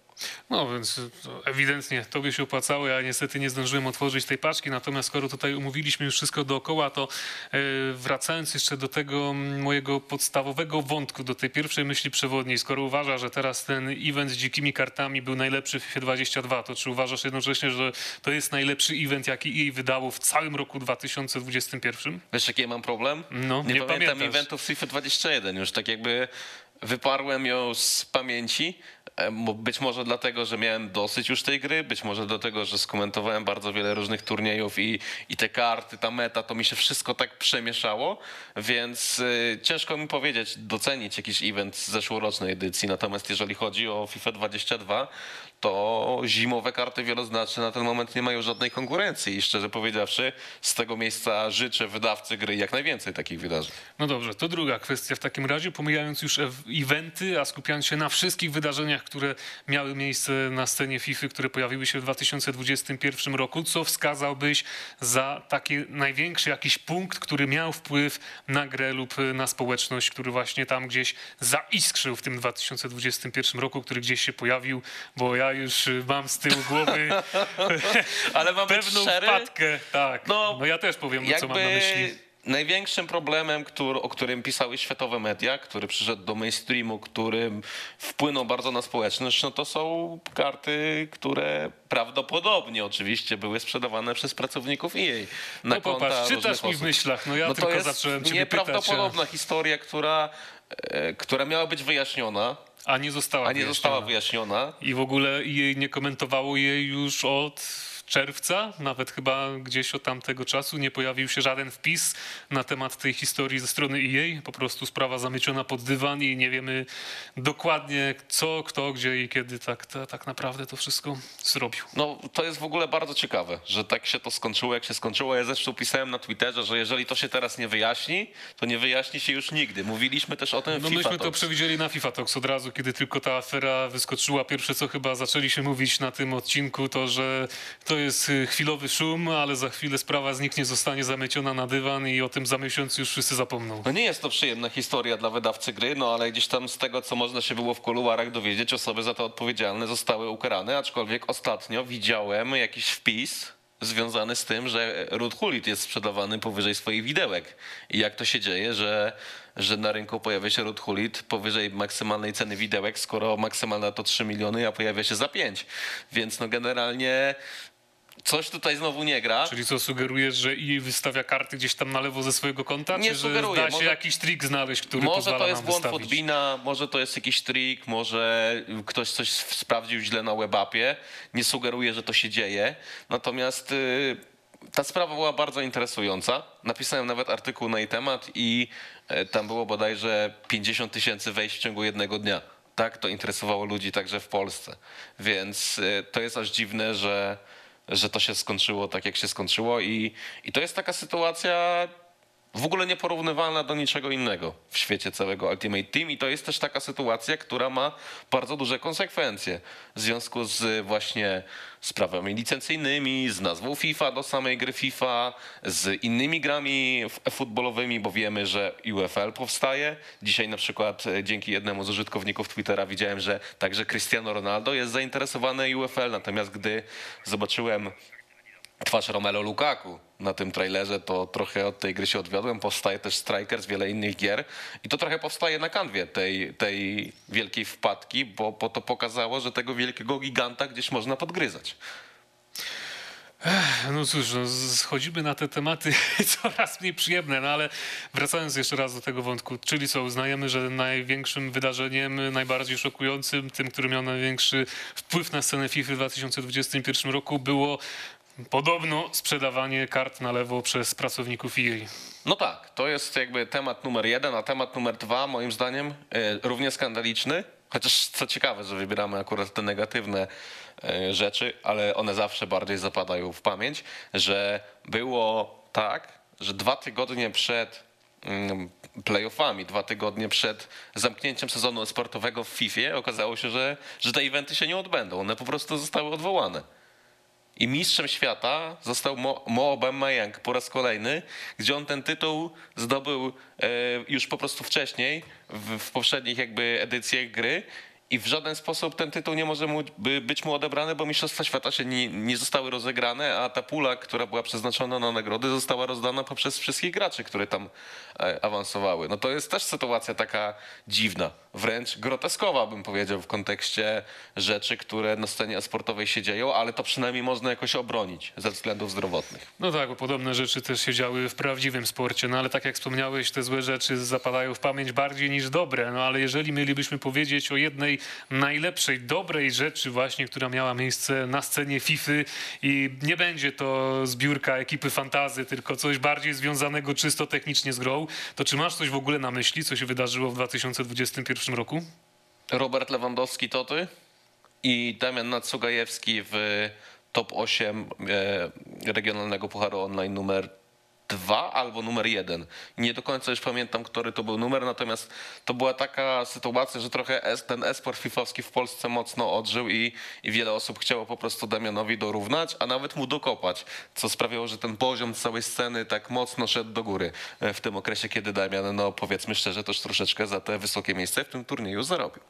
No więc to ewidentnie tobie się opłacało, ja niestety nie zdążyłem otworzyć tej paczki, natomiast skoro tutaj umówiliśmy już wszystko dookoła, to e, wracając jeszcze do tego mojego podstawowego wątku, do tej pierwszej myśli przewodniej, skoro uważa, że teraz ten event z dzikimi kartami był najlepszy w FIFA 22, to czy uważasz jednocześnie, że to jest najlepszy event, jaki jej wydało w całym roku 2021? Wiesz, jaki ja mam problem? No, nie, nie pamiętam pamiętasz. eventów FIFA 21, już tak jakby wyparłem ją z pamięci. E, Być może dlatego, że miałem dosyć już tej gry, być może dlatego, że skomentowałem bardzo wiele różnych turniejów i, i te karty, ta meta, to mi się wszystko tak przemieszało, więc y, ciężko mi powiedzieć, docenić jakiś event z zeszłorocznej edycji. Natomiast jeżeli chodzi o FIFA 22, to zimowe karty wieloznaczne na ten moment nie mają żadnej konkurencji i szczerze powiedziawszy, z tego miejsca życzę wydawcy gry jak najwięcej takich wydarzeń. No dobrze, to druga kwestia w takim razie, pomijając już eventy, a skupiając się na wszystkich wydarzeniach, które miały miejsce na scenie FIFA, które pojawiły się w 2021 roku, co wskazałbyś za taki największy jakiś punkt, który miał wpływ na grę lub na społeczność, który właśnie tam gdzieś zaiskrzył w tym 2021 roku, który gdzieś się pojawił, bo ja już y, mam z tyłu głowy Ale mam pewną szczery, wpadkę. Tak, no, No, ja też powiem, co mam na jakby myśli. największym problemem, który, o którym pisały światowe media, który przyszedł do mainstreamu, który wpłynął bardzo na społeczność, no to są karty, które prawdopodobnie oczywiście były sprzedawane przez pracowników EA. Na No konta popatrz, czytasz mi w myślach, no ja no to tylko jest zacząłem ciebie pytać, a, nieprawdopodobna historia, która, e, która miała być wyjaśniona, a nie została a nie została wyjaśniona. wyjaśniona. I w ogóle jej nie komentowało jej już od czerwca, nawet chyba gdzieś od tamtego czasu nie pojawił się żaden wpis na temat tej historii ze strony EA. Po prostu sprawa zamyciona pod dywan i nie wiemy dokładnie co, kto, gdzie i kiedy tak, ta, tak naprawdę to wszystko zrobił. No, to jest w ogóle bardzo ciekawe, że tak się to skończyło, jak się skończyło. Ja zresztą pisałem na Twitterze, że jeżeli to się teraz nie wyjaśni, to nie wyjaśni się już nigdy. Mówiliśmy też o tym No FIFA myśmy to przewidzieli na FIFA Talks od razu, kiedy tylko ta afera wyskoczyła. Pierwsze co chyba zaczęli się mówić na tym odcinku, to że to jest y, chwilowy szum, ale za chwilę sprawa zniknie, zostanie zamyciona na dywan i o tym za miesiąc już wszyscy zapomną. No nie jest to przyjemna historia dla wydawcy gry, no ale gdzieś tam z tego, co można się było w kuluarach dowiedzieć, osoby za to odpowiedzialne zostały ukarane, aczkolwiek ostatnio widziałem jakiś wpis związany z tym, że Root Hulit jest sprzedawany powyżej swoich widełek. I jak to się dzieje, że, że na rynku pojawia się Root Hulit powyżej maksymalnej ceny widełek, skoro maksymalna to 3 miliony, a pojawia się za 5. Więc no generalnie coś tutaj znowu nie gra. Czyli co sugerujesz, że EA wystawia karty gdzieś tam na lewo ze swojego konta? Nie czy że sugeruję, da się może- jakiś trik znaleźć, który Może pozwala to jest nam błąd wystawić? Podbina, może to jest jakiś trik, może ktoś coś sprawdził źle na webapie. Nie sugeruję, że to się dzieje. Natomiast y, ta sprawa była bardzo interesująca. Napisałem nawet artykuł na jej temat i e, tam było bodajże 50 tysięcy wejść w ciągu jednego dnia. Tak, to interesowało ludzi także w Polsce. Więc y, to jest aż dziwne, że, że to się skończyło tak, jak się skończyło. I, I to jest taka sytuacja w ogóle nieporównywalna do niczego innego w świecie całego Ultimate Team i to jest też taka sytuacja, która ma bardzo duże konsekwencje w związku z właśnie sprawami licencyjnymi, z nazwą FIFA do samej gry FIFA, z innymi grami futbolowymi, bo wiemy, że UFL powstaje. Dzisiaj na przykład e, dzięki jednemu z użytkowników Twittera widziałem, że także Cristiano Ronaldo jest zainteresowany UFL, natomiast gdy zobaczyłem twarz Romelu Lukaku na tym trailerze, to trochę od tej gry się odwiodłem. Powstaje też Strikers, wiele innych gier i to trochę powstaje na kanwie tej, tej wielkiej wpadki, bo, bo to pokazało, że tego wielkiego giganta gdzieś można podgryzać. No cóż, no, schodzimy na te tematy coraz mniej przyjemne, no ale wracając jeszcze raz do tego wątku, czyli co, uznajemy, że największym wydarzeniem, najbardziej szokującym, tym, który miał największy wpływ na scenę FIFA w 2021 roku było podobno sprzedawanie kart na lewo przez pracowników EA. No tak, to jest jakby temat numer jeden, a temat numer dwa moim zdaniem e, równie skandaliczny. Chociaż co ciekawe, że wybieramy akurat te negatywne e, rzeczy, ale one zawsze bardziej zapadają w pamięć, że było tak, że dwa tygodnie przed mm, playoffami, dwa tygodnie przed zamknięciem sezonu sportowego w FIFA okazało się, że, że te eventy się nie odbędą. One po prostu zostały odwołane. I mistrzem świata został Mo, Mo Aubameyang po raz kolejny, gdzie on ten tytuł zdobył e, już po prostu wcześniej, w, w poprzednich jakby edycjach gry. I w żaden sposób ten tytuł nie może mu, by, być mu odebrany, bo Mistrzostwa Świata się nie, nie zostały rozegrane, a ta pula, która była przeznaczona na nagrody, została rozdana poprzez wszystkich graczy, które tam awansowały. No to jest też sytuacja taka dziwna, wręcz groteskowa, bym powiedział, w kontekście rzeczy, które na scenie sportowej się dzieją, ale to przynajmniej można jakoś obronić ze względów zdrowotnych. No tak, bo podobne rzeczy też się działy w prawdziwym sporcie, no ale tak jak wspomniałeś, te złe rzeczy zapadają w pamięć bardziej niż dobre, no ale jeżeli mielibyśmy powiedzieć o jednej najlepszej, dobrej rzeczy właśnie, która miała miejsce na scenie FIFA i nie będzie to zbiórka ekipy fantazy, tylko coś bardziej związanego czysto technicznie z grą, to czy masz coś w ogóle na myśli, co się wydarzyło w 2021 roku? Robert Lewandowski Toty i Damian Nacugajewski w top 8 e, regionalnego pucharu online numer 2 albo numer 1. Nie do końca już pamiętam, który to był numer, natomiast to była taka sytuacja, że trochę ten esport fifowski w Polsce mocno odżył i, i wiele osób chciało po prostu Damianowi dorównać, a nawet mu dokopać, co sprawiało, że ten poziom całej sceny tak mocno szedł do góry e, w tym okresie, kiedy Damian, no powiedzmy szczerze, też troszeczkę za te wysokie miejsce w tym turnieju zarobił.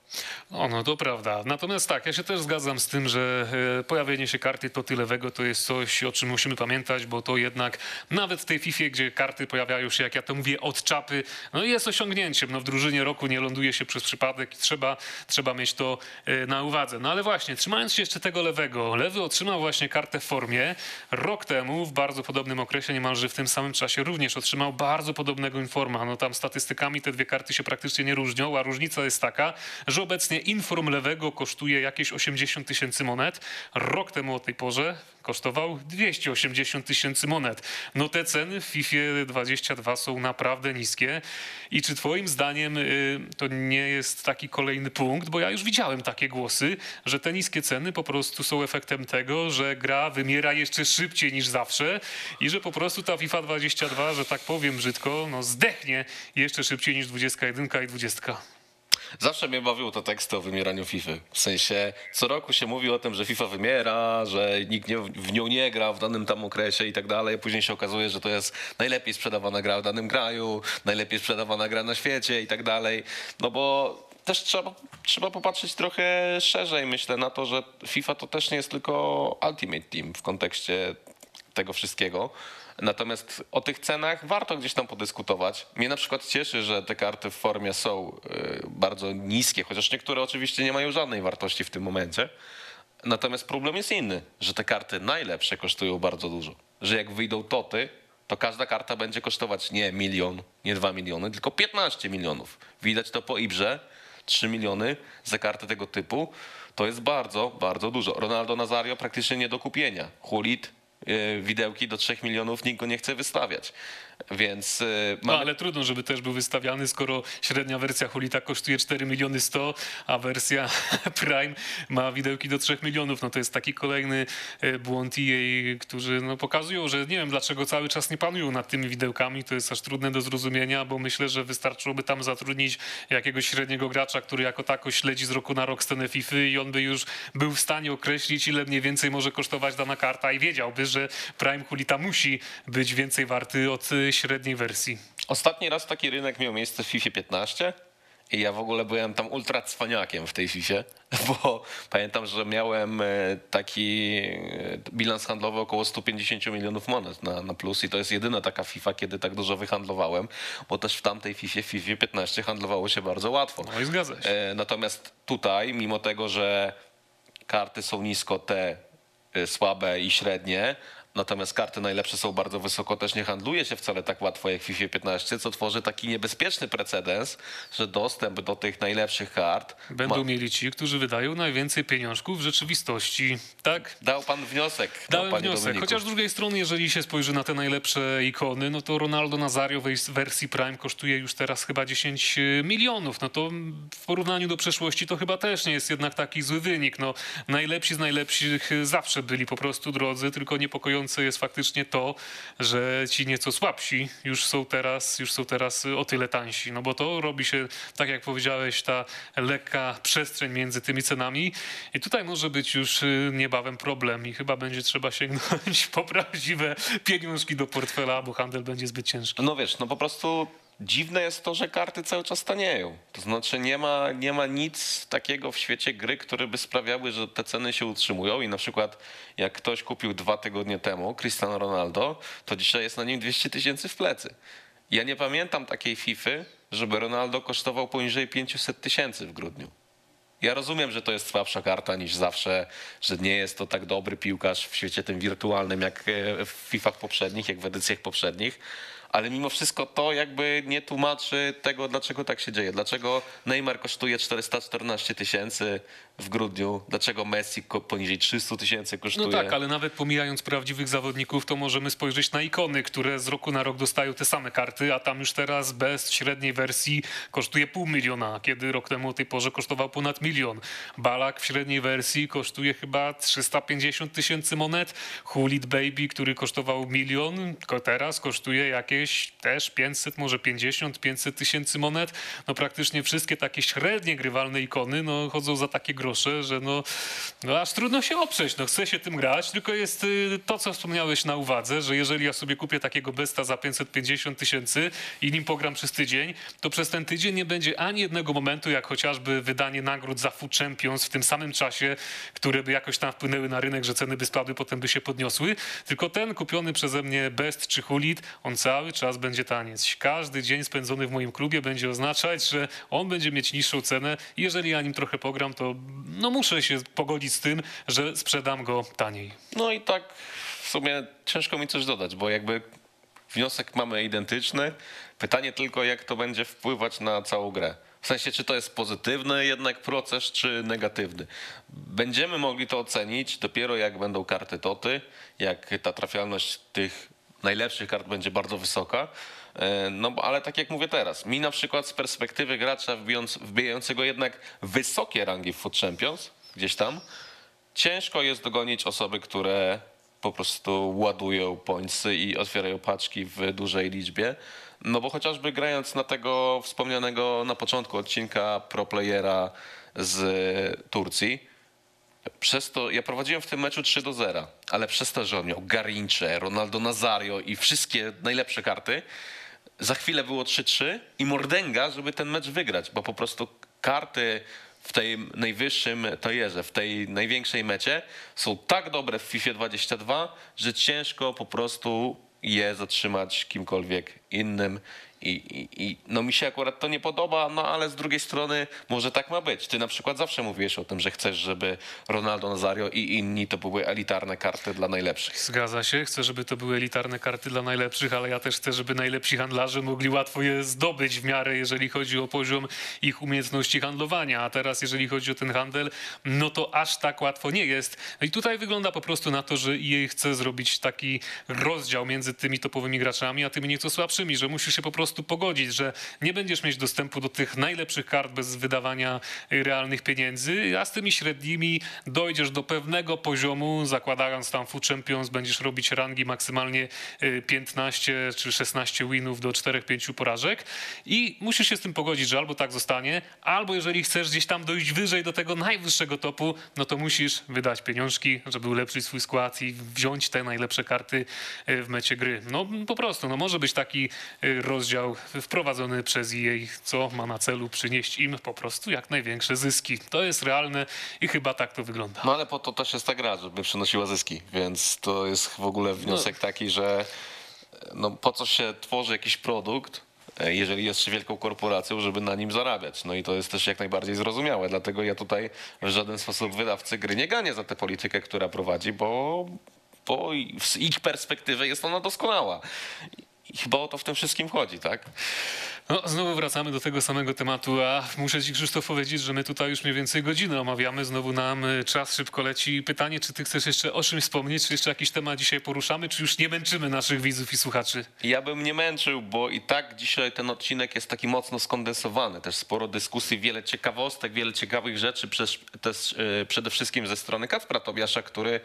O, no to prawda. Natomiast tak, ja się też zgadzam z tym, że e, pojawienie się karty totylewego to jest coś, o czym musimy pamiętać, bo to jednak nawet w tej FIFA, gdzie karty pojawiają się, jak ja to mówię, od czapy, no jest osiągnięciem. No w drużynie roku nie ląduje się przez przypadek i trzeba, trzeba mieć to e, na uwadze. No ale właśnie, trzymając się jeszcze tego lewego, lewy otrzymał właśnie kartę w formie. Rok temu, w bardzo podobnym okresie, niemalże w tym samym czasie, również otrzymał bardzo podobnego informa. No tam statystykami te dwie karty się praktycznie nie różnią, a różnica jest taka, że obecnie inform lewego kosztuje jakieś 80 tysięcy monet. Rok temu o tej porze kosztował 280 tysięcy monet. No te ceny w FIFA 22 są naprawdę niskie. I czy twoim zdaniem y, to nie jest taki kolejny punkt, bo ja już widziałem takie głosy, że te niskie ceny po prostu są efektem tego, że gra wymiera jeszcze szybciej niż zawsze i że po prostu ta FIFA 22, że tak powiem brzydko, no zdechnie jeszcze szybciej niż 21 i 20. Zawsze mnie bawiły te teksty o wymieraniu FIFA. W sensie co roku się mówi o tym, że FIFA wymiera, że nikt nie, w nią nie gra w danym tam okresie i tak dalej. Później się okazuje, że to jest najlepiej sprzedawana gra w danym kraju, najlepiej sprzedawana gra na świecie i tak dalej. No bo też trzeba, trzeba popatrzeć trochę szerzej, myślę, na to, że FIFA to też nie jest tylko Ultimate Team w kontekście tego wszystkiego. Natomiast o tych cenach warto gdzieś tam podyskutować. Mnie na przykład cieszy, że te karty w formie są y, bardzo niskie, chociaż niektóre oczywiście nie mają żadnej wartości w tym momencie. Natomiast problem jest inny, że te karty najlepsze kosztują bardzo dużo. Że jak wyjdą toty, to każda karta będzie kosztować nie milion, nie dwa miliony, tylko 15 milionów. Widać to po Ibrze, 3 miliony za kartę tego typu. To jest bardzo, bardzo dużo. Ronaldo Nazario praktycznie nie do kupienia. Hulit, widełki do 3 milionów nikt go nie chce wystawiać. Więc y, No mamy ale trudno, żeby też był wystawiany, skoro średnia wersja Hulita kosztuje 4 miliony 100, a wersja Prime ma widełki do 3 milionów. No to jest taki kolejny e, błąd EA, którzy no, pokazują, że nie wiem dlaczego cały czas nie panują nad tymi widełkami. To jest aż trudne do zrozumienia, bo myślę, że wystarczyłoby tam zatrudnić jakiegoś średniego gracza, który jako tako śledzi z roku na rok scenę FIFA i on by już był w stanie określić, ile mniej więcej może kosztować dana karta i wiedziałby, że Prime Hulita musi być więcej warty od e, średniej wersji. Ostatni raz taki rynek miał miejsce w FIFA 15 i ja w ogóle byłem tam ultra cwaniakiem w tej FIFA, bo pamiętam, że miałem e, taki e, bilans handlowy około 150 milionów monet na, na plus i to jest jedyna taka FIFA, kiedy tak dużo wyhandlowałem, bo też w tamtej FIFA, w FIFA 15 handlowało się bardzo łatwo. No i zgadza się. E, Natomiast tutaj, mimo tego, że karty są nisko, te słabe i średnie, natomiast karty najlepsze są bardzo wysoko, też nie handluje się wcale tak łatwo jak w FIFA 15, co tworzy taki niebezpieczny precedens, że dostęp do tych najlepszych kart Będą ma... mieli ci, którzy wydają najwięcej pieniążków w rzeczywistości. Tak? Dał pan wniosek. Dałem wniosek. Dominiku. Chociaż z drugiej strony, jeżeli się spojrzy na te najlepsze ikony, no to Ronaldo Nazario w wersji Prime kosztuje już teraz chyba 10 milionów. No to w porównaniu do przeszłości to chyba też nie jest jednak taki zły wynik. No, najlepsi z najlepszych zawsze byli po prostu drodzy, tylko niepokojące jest faktycznie to, że ci nieco słabsi już są teraz, już są teraz o tyle tańsi. No bo to robi się, tak jak powiedziałeś, ta lekka przestrzeń między tymi cenami. I tutaj może być już y, niebawem problem i chyba będzie trzeba sięgnąć po prawdziwe pieniążki do portfela, bo handel będzie zbyt ciężki. No wiesz, no po prostu dziwne jest to, że karty cały czas tanieją. To znaczy nie ma, nie ma nic takiego w świecie gry, które by sprawiały, że te ceny się utrzymują i na przykład jak ktoś kupił dwa tygodnie temu Cristiano Ronaldo, to dzisiaj jest na nim 200 tysięcy w plecy. Ja nie pamiętam takiej FIFA, żeby Ronaldo kosztował poniżej 500 tysięcy w grudniu. Ja rozumiem, że to jest słabsza karta niż zawsze, że nie jest to tak dobry piłkarz w świecie tym wirtualnym jak e, w FIFA poprzednich, jak w edycjach poprzednich, ale mimo wszystko to jakby nie tłumaczy tego, dlaczego tak się dzieje. Dlaczego Neymar kosztuje 414 tysięcy w grudniu, dlaczego Messi poniżej 300 tysięcy kosztuje. No tak, ale nawet pomijając prawdziwych zawodników, to możemy spojrzeć na ikony, które z roku na rok dostają te same karty, a tam już teraz bez średniej wersji kosztuje pół miliona, kiedy rok temu o tej porze kosztował ponad milion. Balak w średniej wersji kosztuje chyba 350 tysięcy monet. Hulit Baby, który kosztował milion, teraz kosztuje jakieś też 500, może 50, 500 tysięcy monet. No praktycznie wszystkie takie średnie grywalne ikony no, chodzą za takie grosze, że no, no aż trudno się oprzeć. No, chce się tym grać, tylko jest y, to, co wspomniałeś na uwadze, że jeżeli ja sobie kupię takiego besta za 550 tysięcy i nim pogram przez tydzień, to przez ten tydzień nie będzie ani jednego momentu, jak chociażby wydanie nagród za Food Champions w tym samym czasie, które by jakoś tam wpłynęły na rynek, że ceny by spadły, potem by się podniosły. Tylko ten kupiony przeze mnie best czy hulit, on cały czas będzie taniec. Każdy dzień spędzony w moim klubie będzie oznaczać, że on będzie mieć niższą cenę jeżeli ja nim trochę pogram, to no muszę się pogodzić z tym, że sprzedam go taniej. No i tak w sumie ciężko mi coś dodać, bo jakby wniosek mamy identyczny. Pytanie tylko, jak to będzie wpływać na całą grę. W sensie, czy to jest pozytywny jednak proces, czy negatywny. Będziemy mogli to ocenić dopiero jak będą karty toty, jak ta trafialność tych najlepszych kart będzie bardzo wysoka. E, No ale tak jak mówię teraz, mi na przykład z perspektywy gracza wbijąc, wbijającego jednak wysokie rangi w Food Champions, gdzieś tam, ciężko jest dogonić osoby, które po prostu ładują pońcy i otwierają paczki w dużej liczbie. No bo chociażby grając na tego wspomnianego na początku odcinka pro playera z Turcji, przez to, ja prowadziłem w tym meczu 3 do 0, ale przez to, że on miał Garincze, Ronaldo Nazario i wszystkie najlepsze karty, za chwilę było 3-3 i mordęga, żeby ten mecz wygrać, bo po prostu karty w tej najwyższym tojerze, w tej największej mecie są tak dobre w FIFA 22, że ciężko po prostu je zatrzymać kimkolwiek innym. I, i, no mi się akurat to nie podoba, no ale z drugiej strony może tak ma być. Ty na przykład zawsze mówiłeś o tym, że chcesz, żeby Ronaldo Nazario i inni to były elitarne karty dla najlepszych. Zgadza się, chcę, żeby to były elitarne karty dla najlepszych, ale ja też chcę, żeby najlepsi handlarze mogli łatwo je zdobyć w miarę, jeżeli chodzi o poziom ich umiejętności handlowania. A teraz, jeżeli chodzi o ten handel, no to aż tak łatwo nie jest. No i tutaj wygląda po prostu na to, że EA chce zrobić taki rozdział między tymi topowymi graczami, a tymi nieco słabszymi, że musisz się po prostu pogodzić, że nie będziesz mieć dostępu do tych najlepszych kart bez wydawania y, realnych pieniędzy, a z tymi średnimi dojdziesz do pewnego poziomu, zakładając tam Food Champions, będziesz robić rangi maksymalnie y, 15 czy 16 winów do 4-5 porażek i musisz się z tym pogodzić, że albo tak zostanie, albo jeżeli chcesz gdzieś tam dojść wyżej do tego najwyższego topu, no to musisz wydać pieniążki, żeby ulepszyć swój skład i wziąć te najlepsze karty y, w mecie gry. No po prostu, no może być taki y, wprowadzony przez EA, co ma na celu przynieść im po prostu jak największe zyski. To jest realne i chyba tak to wygląda. No ale po to też jest ta gra, żeby przynosiła zyski, więc to jest w ogóle wniosek taki, że no po co się tworzy jakiś produkt, e, jeżeli jest się wielką korporacją, żeby na nim zarabiać. No i to jest też jak najbardziej zrozumiałe, dlatego ja tutaj w żaden sposób wydawcy gry nie ganię za tę politykę, która prowadzi, bo, bo z ich perspektywy jest ona doskonała. I chyba o to w tym wszystkim chodzi, tak? No, znowu wracamy do tego samego tematu, a muszę ci Krzysztof powiedzieć, że my tutaj już mniej więcej godzinę omawiamy, znowu nam y, czas szybko leci. Pytanie, czy ty chcesz jeszcze o czymś wspomnieć, czy jeszcze jakiś temat dzisiaj poruszamy, czy już nie męczymy naszych widzów i słuchaczy? Ja bym nie męczył, bo i tak dzisiaj ten odcinek jest taki mocno skondensowany. Też sporo dyskusji, wiele ciekawostek, wiele ciekawych rzeczy, też, yy, przede wszystkim ze strony Kacpra Tobiasza, który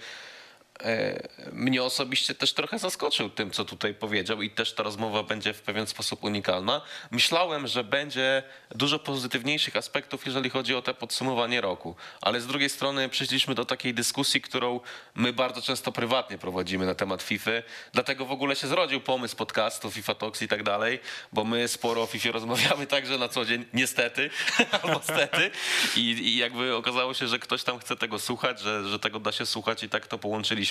mnie osobiście też trochę zaskoczył tym, co tutaj powiedział i też ta rozmowa będzie w pewien sposób unikalna. Myślałem, że będzie dużo pozytywniejszych aspektów, jeżeli chodzi o te podsumowanie roku, ale z drugiej strony przyszliśmy do takiej dyskusji, którą my bardzo często prywatnie prowadzimy na temat FIFA, dlatego w ogóle się zrodził pomysł podcastu FIFA Talks i tak dalej, bo my sporo o FIFA rozmawiamy także na co dzień, niestety, albo stety. I, i jakby okazało się, że ktoś tam chce tego słuchać, że, że tego da się słuchać i tak to połączyliśmy,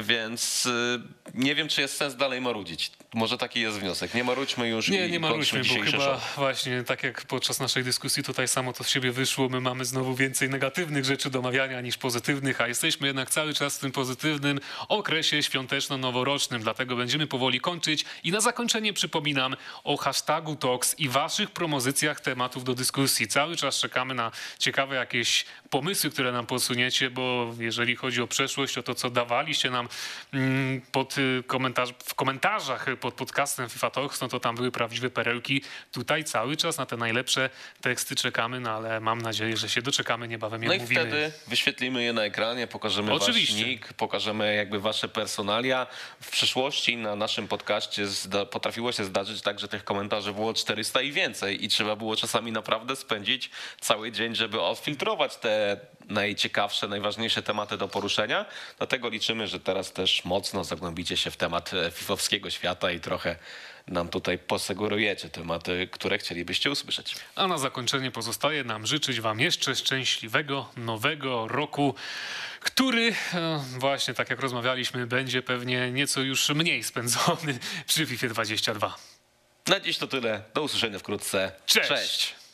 więc y, nie wiem, czy jest sens dalej marudzić. Może taki jest wniosek. Nie marudźmy już Nie, i nie marudźmy, bo chyba show. właśnie tak jak podczas naszej dyskusji tutaj samo to z siebie wyszło, my mamy znowu więcej negatywnych rzeczy do omawiania niż pozytywnych, a jesteśmy jednak cały czas w tym pozytywnym okresie świąteczno-noworocznym, dlatego będziemy powoli kończyć i na zakończenie przypominam o hashtagu Talks i waszych propozycjach tematów do dyskusji. Cały czas czekamy na ciekawe jakieś pomysły, które nam posuniecie, bo jeżeli chodzi o przeszłość, o to, co dawaliście nam mm, pod y, komentarz, w komentarzach pod podcastem FIFA Talks, no to tam były prawdziwe perełki. Tutaj cały czas na te najlepsze teksty czekamy, no ale mam nadzieję, że się doczekamy niebawem je No i omówimy. wtedy wyświetlimy je na ekranie, pokażemy Oczywiście. wasz nick, pokażemy jakby wasze personalia. W przyszłości na naszym podcaście potrafiło się zdarzyć tak, że tych komentarzy było 400 i więcej i trzeba było czasami naprawdę spędzić cały dzień, żeby odfiltrować te najciekawsze, najważniejsze tematy do poruszenia. Dlatego liczymy, że teraz też mocno zagłębicie się w temat e, fifowskiego świata i trochę nam tutaj posugerujecie tematy, które chcielibyście usłyszeć. A na zakończenie pozostaje nam życzyć Wam jeszcze szczęśliwego nowego roku, który e, właśnie tak jak rozmawialiśmy, będzie pewnie nieco już mniej spędzony przy FIFA 22. Na dziś to tyle. Do usłyszenia wkrótce. Cześć. Cześć.